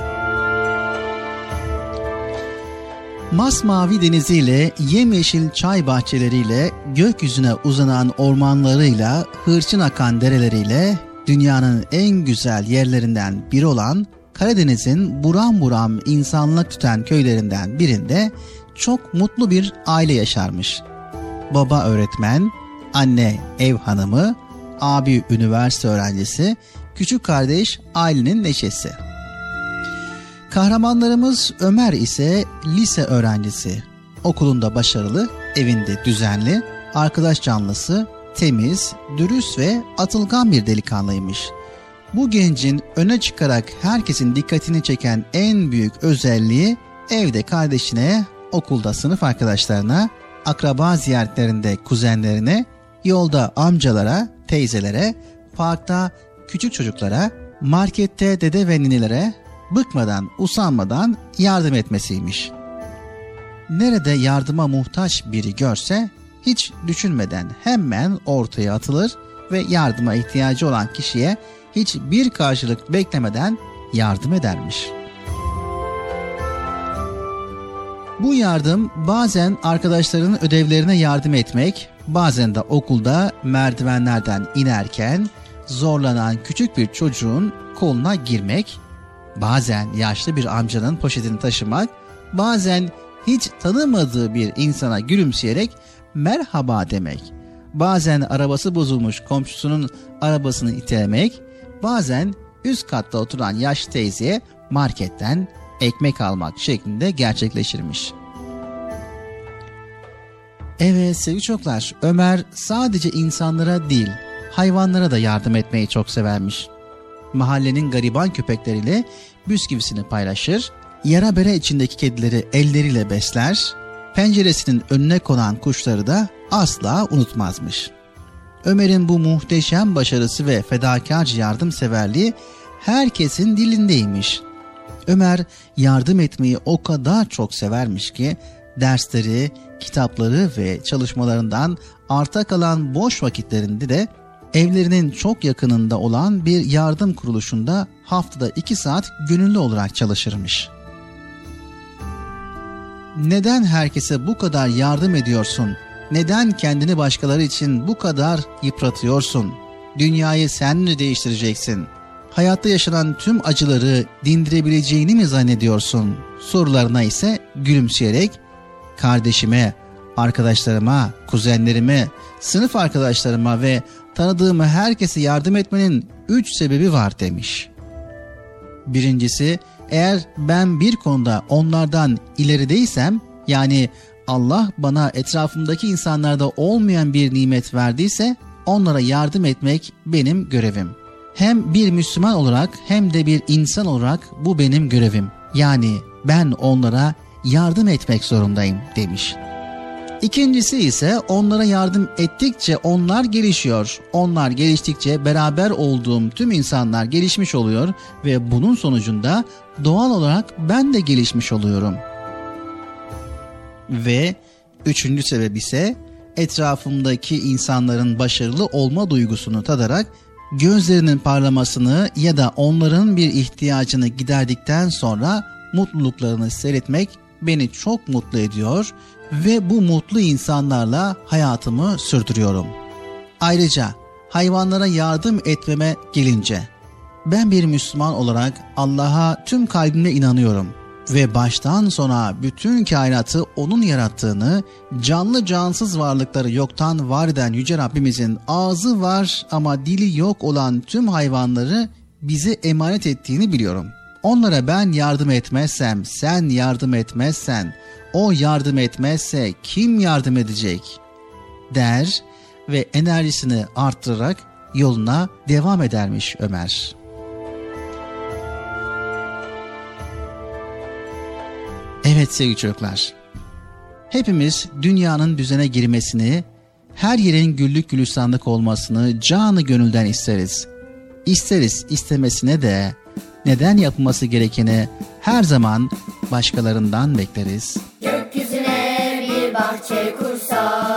Masmavi deniziyle, yemyeşil çay bahçeleriyle, gökyüzüne uzanan ormanlarıyla, hırçın akan dereleriyle, dünyanın en güzel yerlerinden biri olan Karadeniz'in buram buram insanlık tutan köylerinden birinde çok mutlu bir aile yaşarmış baba öğretmen, anne ev hanımı, abi üniversite öğrencisi, küçük kardeş ailenin neşesi. Kahramanlarımız Ömer ise lise öğrencisi. Okulunda başarılı, evinde düzenli, arkadaş canlısı, temiz, dürüst ve atılgan bir delikanlıymış. Bu gencin öne çıkarak herkesin dikkatini çeken en büyük özelliği evde kardeşine, okulda sınıf arkadaşlarına, akraba ziyaretlerinde kuzenlerine, yolda amcalara, teyzelere, parkta küçük çocuklara, markette dede ve ninelere bıkmadan, usanmadan yardım etmesiymiş. Nerede yardıma muhtaç biri görse hiç düşünmeden hemen ortaya atılır ve yardıma ihtiyacı olan kişiye hiçbir karşılık beklemeden yardım edermiş.'' Bu yardım bazen arkadaşlarının ödevlerine yardım etmek, bazen de okulda merdivenlerden inerken zorlanan küçük bir çocuğun koluna girmek, bazen yaşlı bir amcanın poşetini taşımak, bazen hiç tanımadığı bir insana gülümseyerek merhaba demek, bazen arabası bozulmuş komşusunun arabasını itelemek, bazen üst katta oturan yaşlı teyzeye marketten ekmek almak şeklinde gerçekleşirmiş. Evet sevgili çocuklar, Ömer sadece insanlara değil, hayvanlara da yardım etmeyi çok severmiş. Mahallenin gariban köpekleriyle bisküvisini paylaşır, yara bere içindeki kedileri elleriyle besler, penceresinin önüne konan kuşları da asla unutmazmış. Ömer'in bu muhteşem başarısı ve fedakarca yardımseverliği herkesin dilindeymiş. Ömer yardım etmeyi o kadar çok severmiş ki dersleri, kitapları ve çalışmalarından arta kalan boş vakitlerinde de evlerinin çok yakınında olan bir yardım kuruluşunda haftada iki saat gönüllü olarak çalışırmış. Neden herkese bu kadar yardım ediyorsun? Neden kendini başkaları için bu kadar yıpratıyorsun? Dünyayı sen mi değiştireceksin? Hayatta yaşanan tüm acıları dindirebileceğini mi zannediyorsun? Sorularına ise gülümseyerek kardeşime, arkadaşlarıma, kuzenlerime, sınıf arkadaşlarıma ve tanıdığım herkese yardım etmenin üç sebebi var demiş. Birincisi, eğer ben bir konuda onlardan ilerideysem, yani Allah bana etrafımdaki insanlarda olmayan bir nimet verdiyse, onlara yardım etmek benim görevim. Hem bir Müslüman olarak hem de bir insan olarak bu benim görevim. Yani ben onlara yardım etmek zorundayım demiş. İkincisi ise onlara yardım ettikçe onlar gelişiyor. Onlar geliştikçe beraber olduğum tüm insanlar gelişmiş oluyor ve bunun sonucunda doğal olarak ben de gelişmiş oluyorum. Ve üçüncü sebep ise etrafımdaki insanların başarılı olma duygusunu tadarak gözlerinin parlamasını ya da onların bir ihtiyacını giderdikten sonra mutluluklarını seyretmek beni çok mutlu ediyor ve bu mutlu insanlarla hayatımı sürdürüyorum. Ayrıca hayvanlara yardım etmeme gelince ben bir Müslüman olarak Allah'a tüm kalbimle inanıyorum ve baştan sona bütün kainatı onun yarattığını, canlı cansız varlıkları yoktan var eden Yüce Rabbimizin ağzı var ama dili yok olan tüm hayvanları bize emanet ettiğini biliyorum. Onlara ben yardım etmezsem, sen yardım etmezsen, o yardım etmezse kim yardım edecek? der ve enerjisini arttırarak yoluna devam edermiş Ömer. Evet sevgili çocuklar. Hepimiz dünyanın düzene girmesini, her yerin güllük gülistanlık olmasını canı gönülden isteriz. İsteriz istemesine de neden yapılması gerekeni her zaman başkalarından bekleriz. Gökyüzüne bir bahçe kursak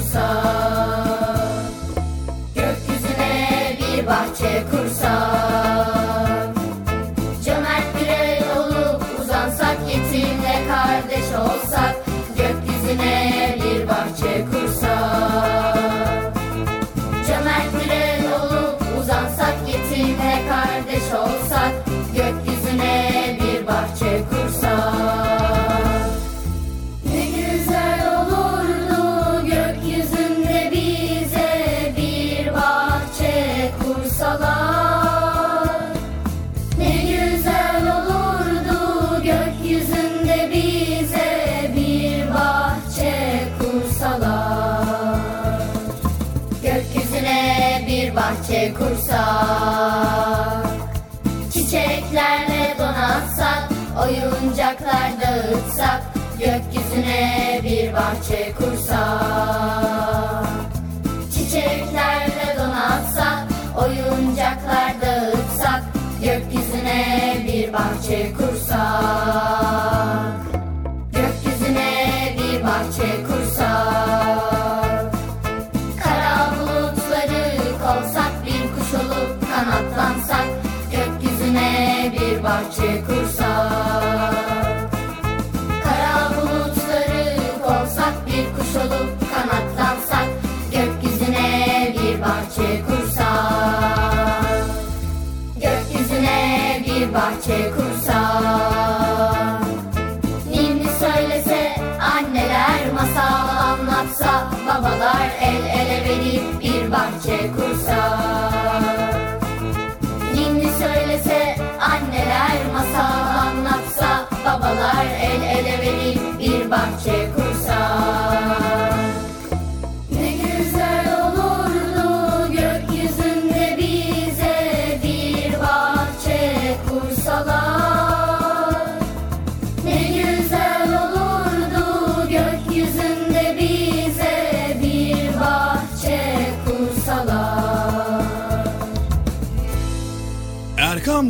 gökyüzüne bir bahçe kursak. Çiçeklerle donatsak, oyuncaklar dağıtsak, gökyüzüne bir bahçe kursak. Gökyüzüne bir bahçe kursak. Kara bulutları kovsak, bir kuş olup kanatlansak, gökyüzüne bir bahçe kursak. Bahçe kursak.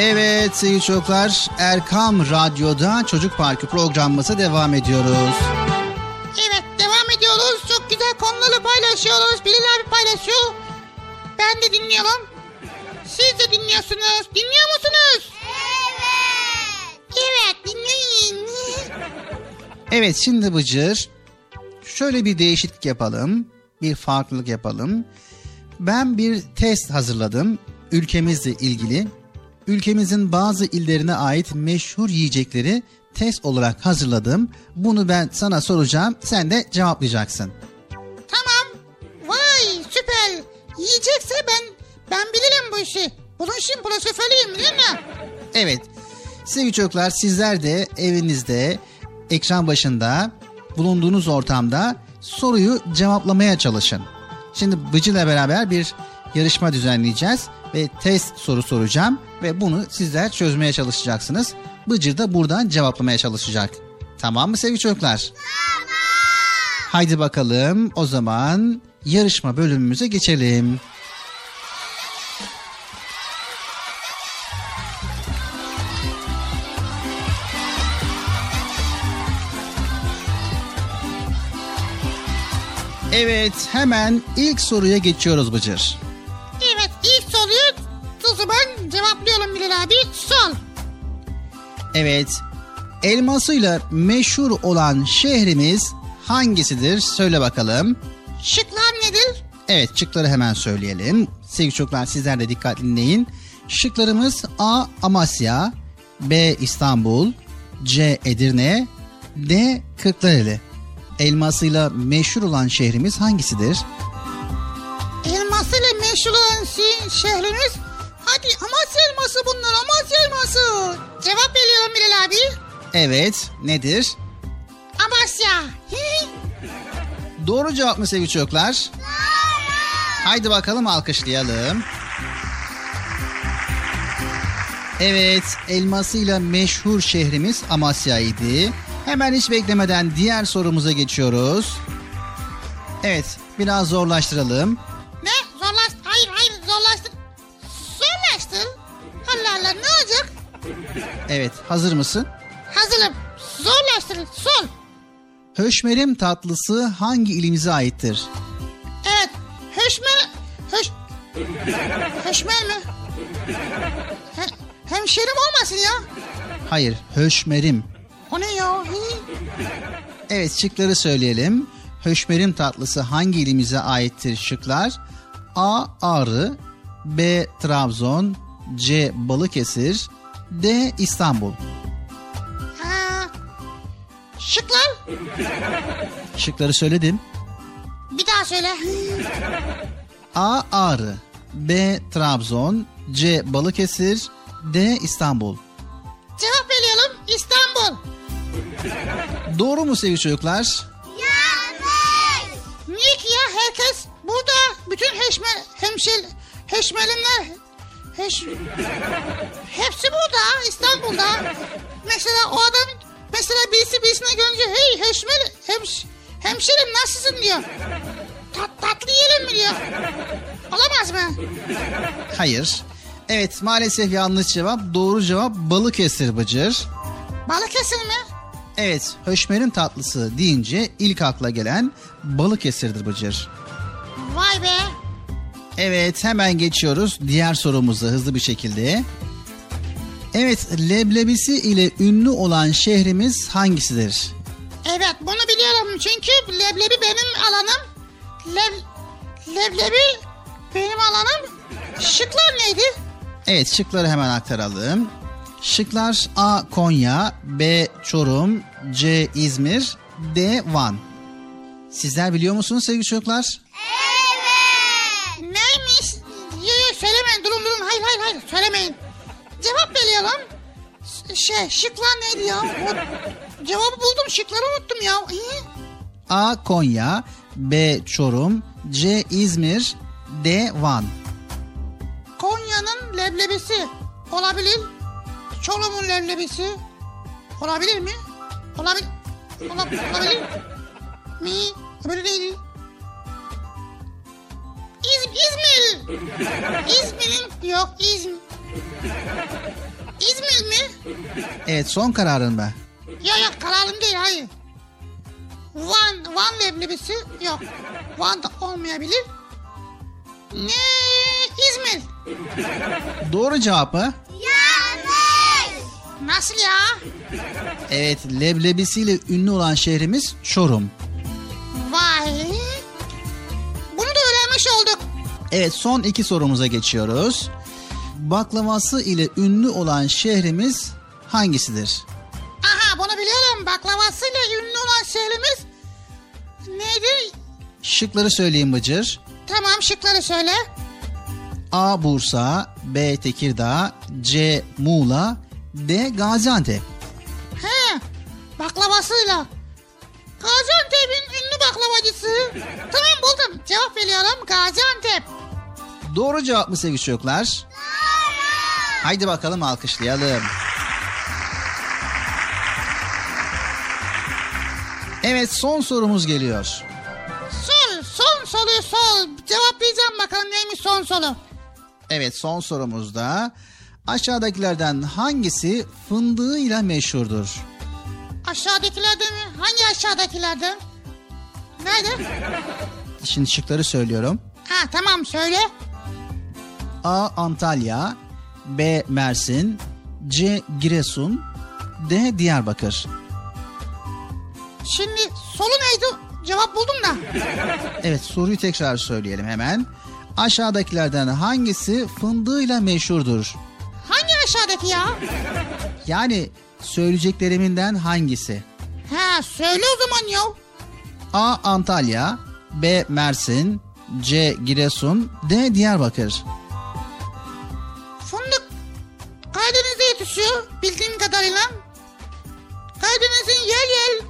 Evet sevgili çocuklar Erkam Radyo'da Çocuk Parkı programımıza devam ediyoruz. Evet devam ediyoruz. Çok güzel konuları paylaşıyoruz. Bilal abi paylaşıyor. Ben de dinliyorum. Siz de dinliyorsunuz. Dinliyor musunuz? Evet. Evet dinleyin. Evet şimdi Bıcır şöyle bir değişiklik yapalım. Bir farklılık yapalım. Ben bir test hazırladım ülkemizle ilgili. Ülkemizin bazı illerine ait meşhur yiyecekleri test olarak hazırladım. Bunu ben sana soracağım. Sen de cevaplayacaksın. Tamam. Vay süper. Yiyecekse ben ben bilirim bu işi. Bunun işin profesörüyüm değil mi? Evet. Sevgili çocuklar sizler de evinizde, ekran başında, bulunduğunuz ortamda soruyu cevaplamaya çalışın. Şimdi Bıcı'la beraber bir yarışma düzenleyeceğiz ve test soru soracağım ve bunu sizler çözmeye çalışacaksınız. Bıcır da buradan cevaplamaya çalışacak. Tamam mı sevgili çocuklar? Tamam. Haydi bakalım o zaman yarışma bölümümüze geçelim. Evet hemen ilk soruya geçiyoruz Bıcır. Evet ilk soruyu o zaman cevaplayalım Bilal abi. Sol. Evet elmasıyla meşhur olan şehrimiz hangisidir? Söyle bakalım. Şıklar nedir? Evet şıkları hemen söyleyelim. Sevgili çocuklar sizler de dikkatli dinleyin. Şıklarımız A. Amasya B. İstanbul C. Edirne D. Kırklareli. Elmasıyla meşhur olan şehrimiz hangisidir? Elmasıyla meşhur olan şehrimiz. Hadi Amasya elması bunlar Amasya elması. Cevap veriyorum Bilal abi. Evet nedir? Amasya. Doğru cevap mı sevgili çocuklar? Haydi bakalım alkışlayalım. Evet, elmasıyla meşhur şehrimiz Amasya'ydı. Hemen hiç beklemeden diğer sorumuza geçiyoruz. Evet, biraz zorlaştıralım. ne? Zorlaştı. Hayır hayır zorlaştı. Zorlaştı. Allah Allah ne olacak? Evet, hazır mısın? Hazırım. Zorlaştırın. Sol. Höşmerim tatlısı hangi ilimize aittir? Evet. Höşmer. Höş... Höşmer mi? He, hemşerim olmasın ya. Hayır, höşmerim. O ne ya? Evet, şıkları söyleyelim. Höşmerim tatlısı hangi ilimize aittir şıklar? A. Ağrı B. Trabzon C. Balıkesir D. İstanbul Ha. Şıklar. Şıkları söyledim. Bir daha söyle. A. Ağrı B. Trabzon C. Balıkesir D. İstanbul Doğru mu sevgili çocuklar? Niye ki ya herkes burada bütün heşme, hemşel, heşmelimler heş, hepsi burada İstanbul'da. Mesela o adam mesela birisi birisine görünce hey heşmel, hemş, hemşerim nasılsın diyor. Tat, tatlı yiyelim mi diyor. Olamaz mı? Hayır. Evet maalesef yanlış cevap. Doğru cevap Balıkesir Bıcır. Balıkesir mi? Evet, höşmerin tatlısı deyince ilk akla gelen Balıkesir'dir Bıcır. Vay be. Evet, hemen geçiyoruz diğer sorumuza hızlı bir şekilde. Evet, leblebisi ile ünlü olan şehrimiz hangisidir? Evet bunu biliyorum çünkü leblebi benim alanım. Leb, leblebi benim alanım. Şıklar neydi? Evet şıkları hemen aktaralım. Şıklar A. Konya, B. Çorum, C. İzmir, D. Van. Sizler biliyor musunuz sevgili çocuklar? Neymiş? Yo, yo, söylemeyin durun durun hayır hayır hayır söylemeyin. Cevap veriyorum. Şey şıklar neydi ya? O, cevabı buldum şıkları unuttum ya. İyi. A. Konya, B. Çorum, C. İzmir, D. Van. Konya'nın leblebisi olabilir. Çorum'un leblebisi olabilir mi? Olabilir. Ola- olabilir mi? Öbürü neydi? İz, İzmir. İzmir'in yok İzmir. İzmir mi? Evet son kararın mı? Ya ya kararım değil hayır. Van, Van leblebisi yok. Van da olmayabilir. Ne? İzmir. Doğru cevap mı? Nasıl ya? Evet leblebisiyle ünlü olan şehrimiz Çorum. Vay. Bunu da öğrenmiş olduk. Evet son iki sorumuza geçiyoruz. Baklavası ile ünlü olan şehrimiz hangisidir? Aha bunu biliyorum. Baklavasıyla ünlü olan şehrimiz neydi? Şıkları söyleyeyim Bıcır. Tamam şıkları söyle. A. Bursa, B. Tekirdağ, C. Muğla, D. Gaziantep. He, baklavasıyla. Gaziantep'in ünlü baklavacısı. Tamam buldum. Cevap veriyorum. Gaziantep. Doğru cevap mı sevgili çocuklar? Haydi bakalım alkışlayalım. Evet son sorumuz geliyor. Sol, son soruyu sol. Cevaplayacağım bakalım neymiş son soru. Evet son sorumuzda aşağıdakilerden hangisi fındığıyla meşhurdur? Aşağıdakilerden mi? Hangi aşağıdakilerden? Nerede? Şimdi şıkları söylüyorum. Ha tamam söyle. A. Antalya B. Mersin C. Giresun D. Diyarbakır Şimdi solu neydi? Cevap buldum da. Evet soruyu tekrar söyleyelim hemen. Aşağıdakilerden hangisi fındığıyla meşhurdur? Hangi aşağıdaki ya? Yani söyleyeceklerinden hangisi? Ha söyle o zaman ya. A. Antalya B. Mersin C. Giresun D. Diyarbakır Fındık Karadeniz'de yetişiyor bildiğim kadarıyla. Karadeniz'in yel yel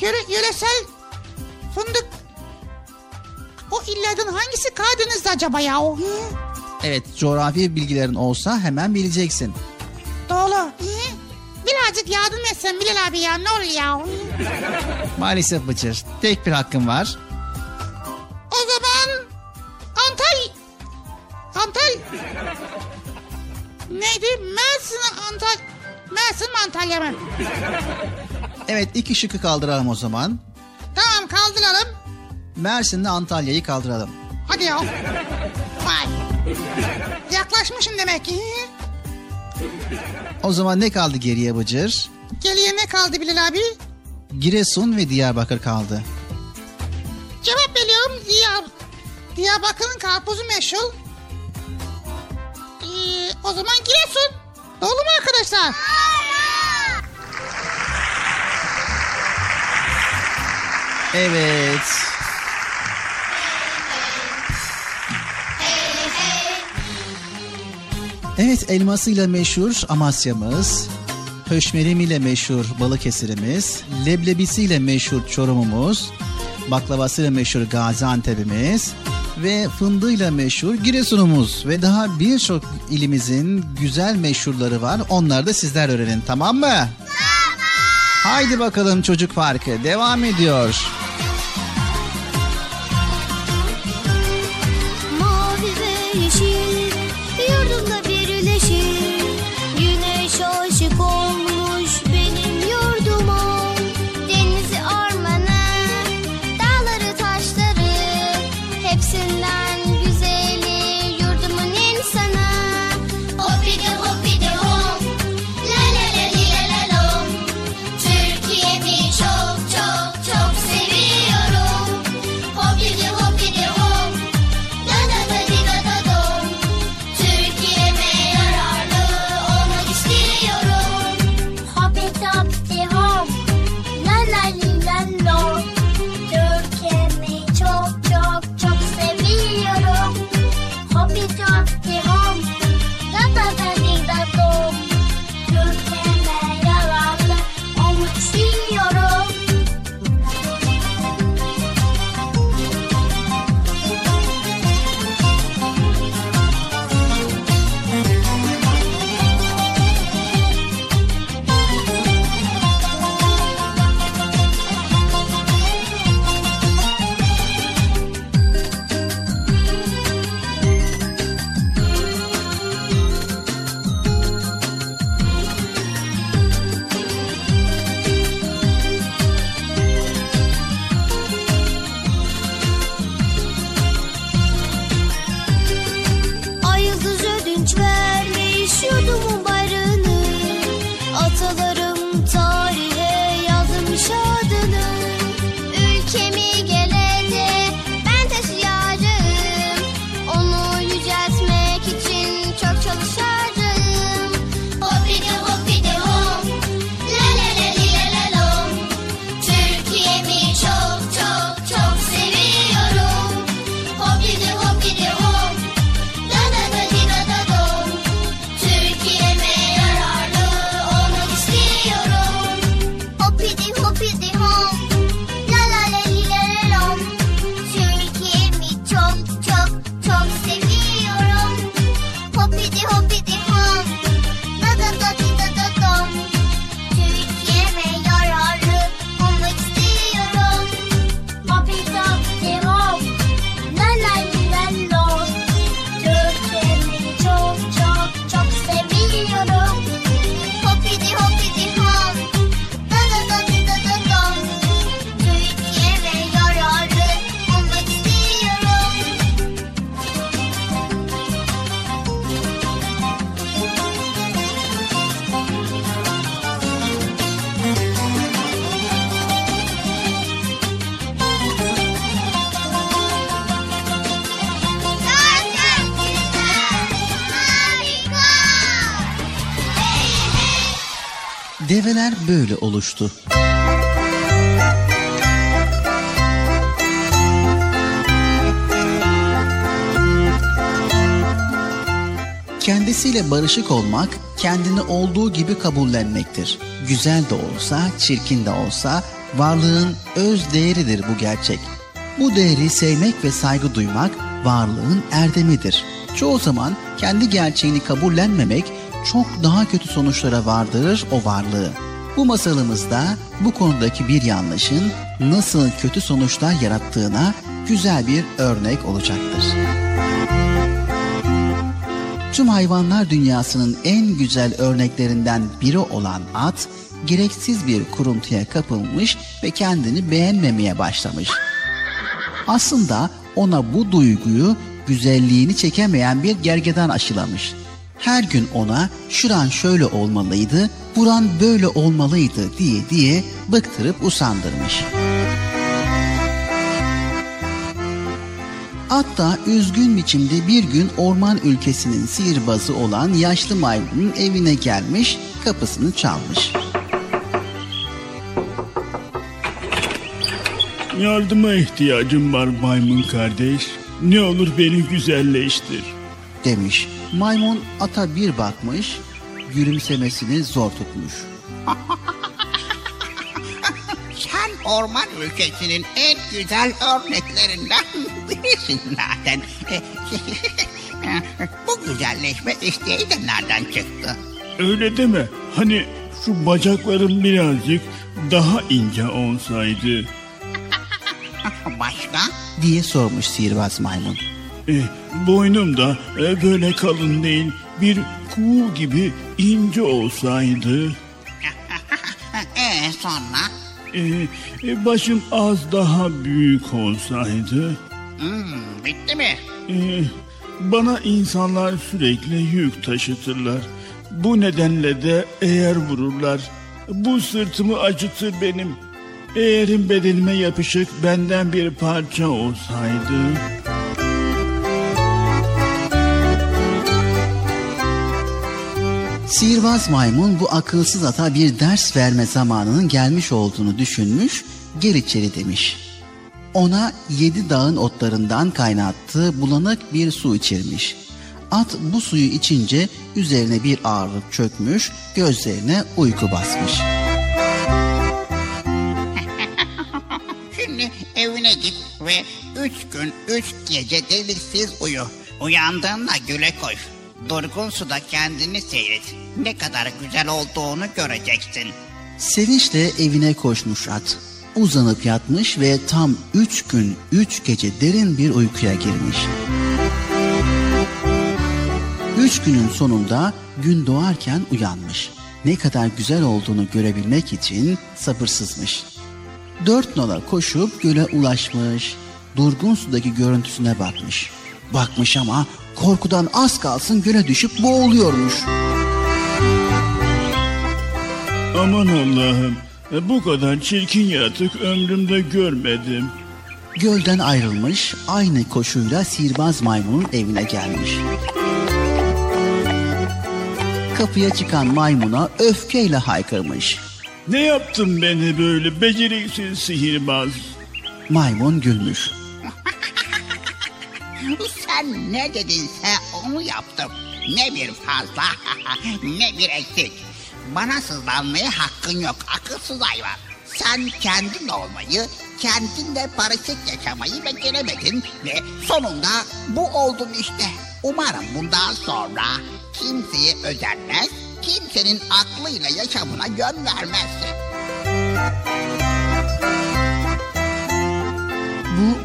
yöre, yöresel fındık o illerden hangisi Karadeniz'de acaba ya? Hı? Evet coğrafi bilgilerin olsa hemen bileceksin. Doğru. Hı? Birazcık yardım etsen Bilal abi ya ne olur ya. Maalesef Bıcır tek bir hakkın var. O zaman Antal Antal neydi? Mersin Antal Mersin mi Antalya mı? Evet iki şıkkı kaldıralım o zaman. Tamam kaldıralım. Mersin'le Antalya'yı kaldıralım. Hadi ya. Vay. Yaklaşmışım demek ki. O zaman ne kaldı geriye Bıcır? Geriye ne kaldı Bilal abi? Giresun ve Diyarbakır kaldı. Cevap veriyorum. Diyar, Diyarbakır'ın karpuzu meşhur. Ee, o zaman Giresun. Doğru mu arkadaşlar? Evet. Evet elmasıyla meşhur Amasya'mız, höşmerimiyle meşhur Balıkesir'imiz, leblebisiyle meşhur Çorum'umuz, baklavasıyla meşhur Gaziantep'imiz ve fındığıyla meşhur Giresun'umuz ve daha birçok ilimizin güzel meşhurları var. Onları da sizler öğrenin tamam mı? Tamam. Haydi bakalım çocuk parkı devam ediyor. Barışık olmak, kendini olduğu gibi kabullenmektir. Güzel de olsa, çirkin de olsa varlığın öz değeridir bu gerçek. Bu değeri sevmek ve saygı duymak varlığın erdemidir. Çoğu zaman kendi gerçeğini kabullenmemek çok daha kötü sonuçlara vardırır o varlığı. Bu masalımızda bu konudaki bir yanlışın nasıl kötü sonuçlar yarattığına güzel bir örnek olacaktır. Tüm hayvanlar dünyasının en güzel örneklerinden biri olan at, gereksiz bir kuruntuya kapılmış ve kendini beğenmemeye başlamış. Aslında ona bu duyguyu güzelliğini çekemeyen bir gergedan aşılamış. Her gün ona şuran şöyle olmalıydı, buran böyle olmalıydı diye diye bıktırıp usandırmış. At da üzgün biçimde bir gün orman ülkesinin sihirbazı olan yaşlı maymunun evine gelmiş, kapısını çalmış. Yardıma ihtiyacım var maymun kardeş. Ne olur beni güzelleştir. Demiş. Maymun ata bir bakmış, gülümsemesini zor tutmuş. Orman ülkesinin en güzel örneklerinden birisin zaten. Bu güzelleşme isteği de nereden çıktı? Öyle deme. Hani şu bacaklarım birazcık daha ince olsaydı. Başka? diye sormuş sihirbaz maymun. E, boynum da e, böyle kalın değil, bir kuğu gibi ince olsaydı. Ee sonra? E, e, başım az daha büyük olsaydı. Hmm, bitti mi? E, bana insanlar sürekli yük taşıtırlar. Bu nedenle de eğer vururlar. Bu sırtımı acıtır benim. Eğerim bedenime yapışık benden bir parça olsaydı. Sihirbaz maymun bu akılsız ata bir ders verme zamanının gelmiş olduğunu düşünmüş, gel içeri demiş. Ona yedi dağın otlarından kaynattığı bulanık bir su içirmiş. At bu suyu içince üzerine bir ağırlık çökmüş, gözlerine uyku basmış. Şimdi evine git ve üç gün üç gece deliksiz uyu. Uyandığında güle koş. Durgun suda kendini seyret. Ne kadar güzel olduğunu göreceksin. Sevinçle evine koşmuş at. Uzanıp yatmış ve tam üç gün üç gece derin bir uykuya girmiş. Üç günün sonunda gün doğarken uyanmış. Ne kadar güzel olduğunu görebilmek için sabırsızmış. Dört nala koşup göle ulaşmış. Durgun sudaki görüntüsüne bakmış. Bakmış ama korkudan az kalsın göle düşüp boğuluyormuş. Aman Allah'ım. e, Bu kadar çirkin yaratık ömrümde görmedim. Gölden ayrılmış, aynı koşuyla sihirbaz maymunun evine gelmiş. Kapıya çıkan maymuna öfkeyle haykırmış. Ne yaptın beni böyle beceriksiz sihirbaz? Maymun gülmüş. Sen ne dedinse onu yaptım. Ne bir fazla ne bir eksik. Bana sızlanmaya hakkın yok akılsız hayvan. Sen kendin olmayı, kendinle barışık yaşamayı beceremedin ve sonunda bu oldun işte. Umarım bundan sonra kimseye özenmez, kimsenin aklıyla yaşamına yön vermezsin.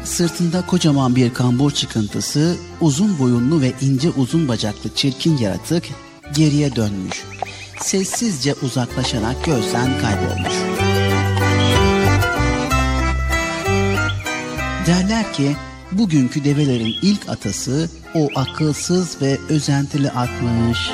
Sırtında kocaman bir kambur çıkıntısı, uzun boyunlu ve ince uzun bacaklı çirkin yaratık geriye dönmüş. Sessizce uzaklaşarak gözden kaybolmuş. Derler ki bugünkü develerin ilk atası o akılsız ve özentili atmış.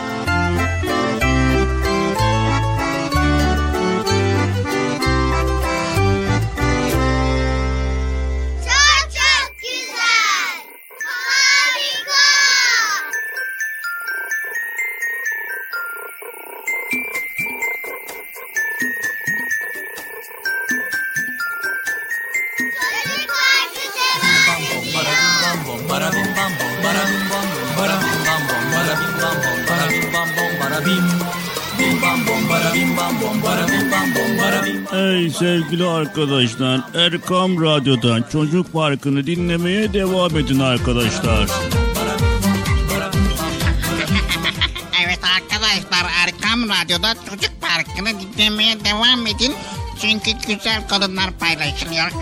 Arkadaşlar Erkam Radyo'dan Çocuk Parkı'nı dinlemeye devam edin arkadaşlar. Evet arkadaşlar Erkam Radyo'da Çocuk Parkı'nı dinlemeye devam edin. Çünkü güzel konular paylaşılıyor.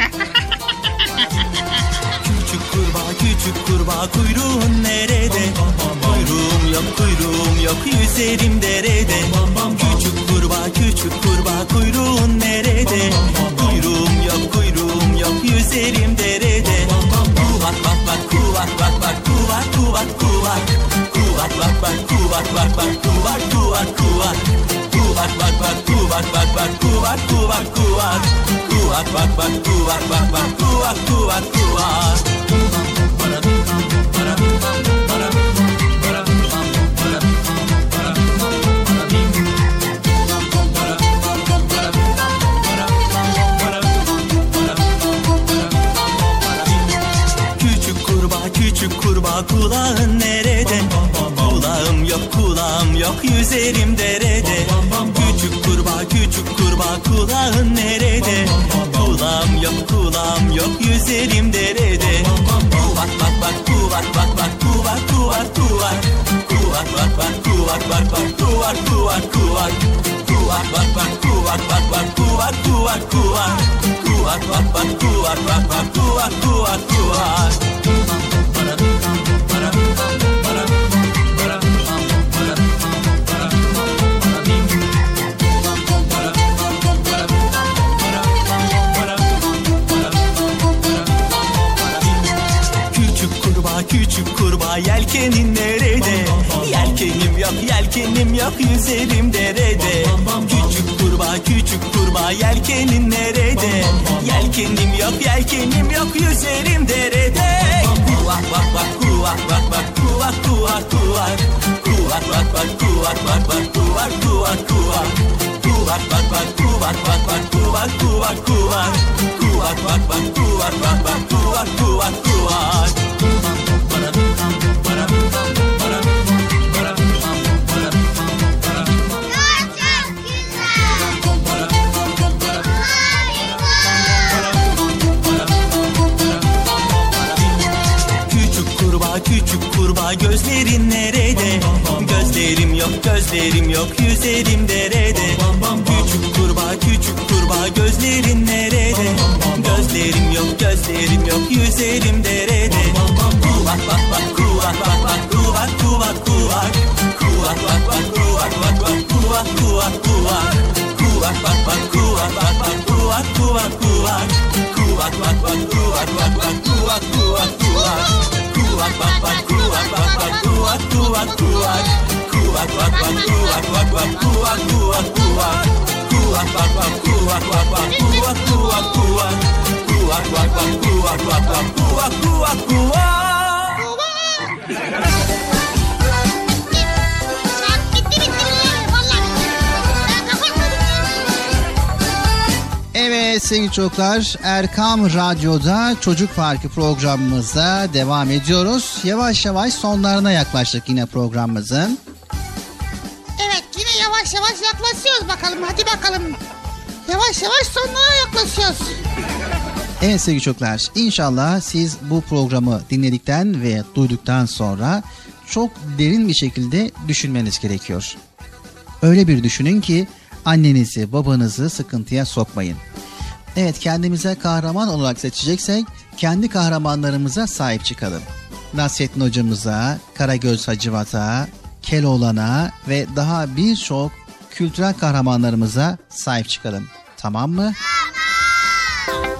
Küçük kurbağa küçük kurbağa kuyruğun nerede? Kuyruğum yok kuyruğum yok yüzerim derede Küçük kurbağa küçük kurbağa kuyruğun nerede? Yok kuyruğum yok yüzerim derede. Kuvak bak bak kuvak bak bak kuvak kuvak kuvak Kuvak bak bak kuvak bak bak kuvak kuvak kuvak Kuvak bak bak kuvak bak bak kuvak kuvak kuvak Kuvak bak bak kuvak bak bak kuvak kuvak kuvak Küçük kulağın nerede? Kulağım yok kulağım yok yüzerim derede Küçük kurbağa küçük kurbağa kulağın nerede? Kulağım yok kulağım yok yüzerim derede Kuvak bak bak kuvak bak bak kuvak kuvak kuvak Kuvak bak bak kuvak bak bak kuvak kuvak kuvak Kuvak bak bak kuvak bak bak kuvak kuvak kuvak Kuvak bak bak kuvak bak bak kuvak kuvak kuvak Küçük kurbağa yelkenin nerede? Yelkenim yok yelkenim yok yüzerim derede Küçük kurbağa küçük kurbağa yelkenin nerede? Yelkenim yok yelkenim yok yüzerim derede Kuvak bak bak kuvak bak bak kuvak kuvak kuvak Kuvak bak bak kuvak bak bak kuvak kuvak kuvak Kuvak bak bak kuvak bak bak kuvak kuvak kuvak Kuvak bak bak kuvak bak bak kuvak kuvak kuvak kurbağa küçük kurbağa gözlerin nerede? Gözlerim yok gözlerim yok yüzerim derede Küçük kurbağa küçük kurbağa gözlerin nerede? Gözlerim yok gözlerim yok yüzerim derede bak bak bak bak kuvak kuvak kuvak Kuvak bak bak kuvak bak bak kuvak Evet sevgili çocuklar Erkam Radyo'da Çocuk Parkı programımıza devam ediyoruz. Yavaş yavaş sonlarına yaklaştık yine programımızın. Evet yine yavaş yavaş yaklaşıyoruz bakalım hadi bakalım. Yavaş yavaş sonlara yaklaşıyoruz. Evet sevgili çocuklar inşallah siz bu programı dinledikten ve duyduktan sonra çok derin bir şekilde düşünmeniz gerekiyor. Öyle bir düşünün ki annenizi babanızı sıkıntıya sokmayın. Evet kendimize kahraman olarak seçeceksek kendi kahramanlarımıza sahip çıkalım. Nasrettin hocamıza, Karagöz Hacivat'a, Keloğlan'a ve daha birçok kültürel kahramanlarımıza sahip çıkalım. Tamam mı? Bir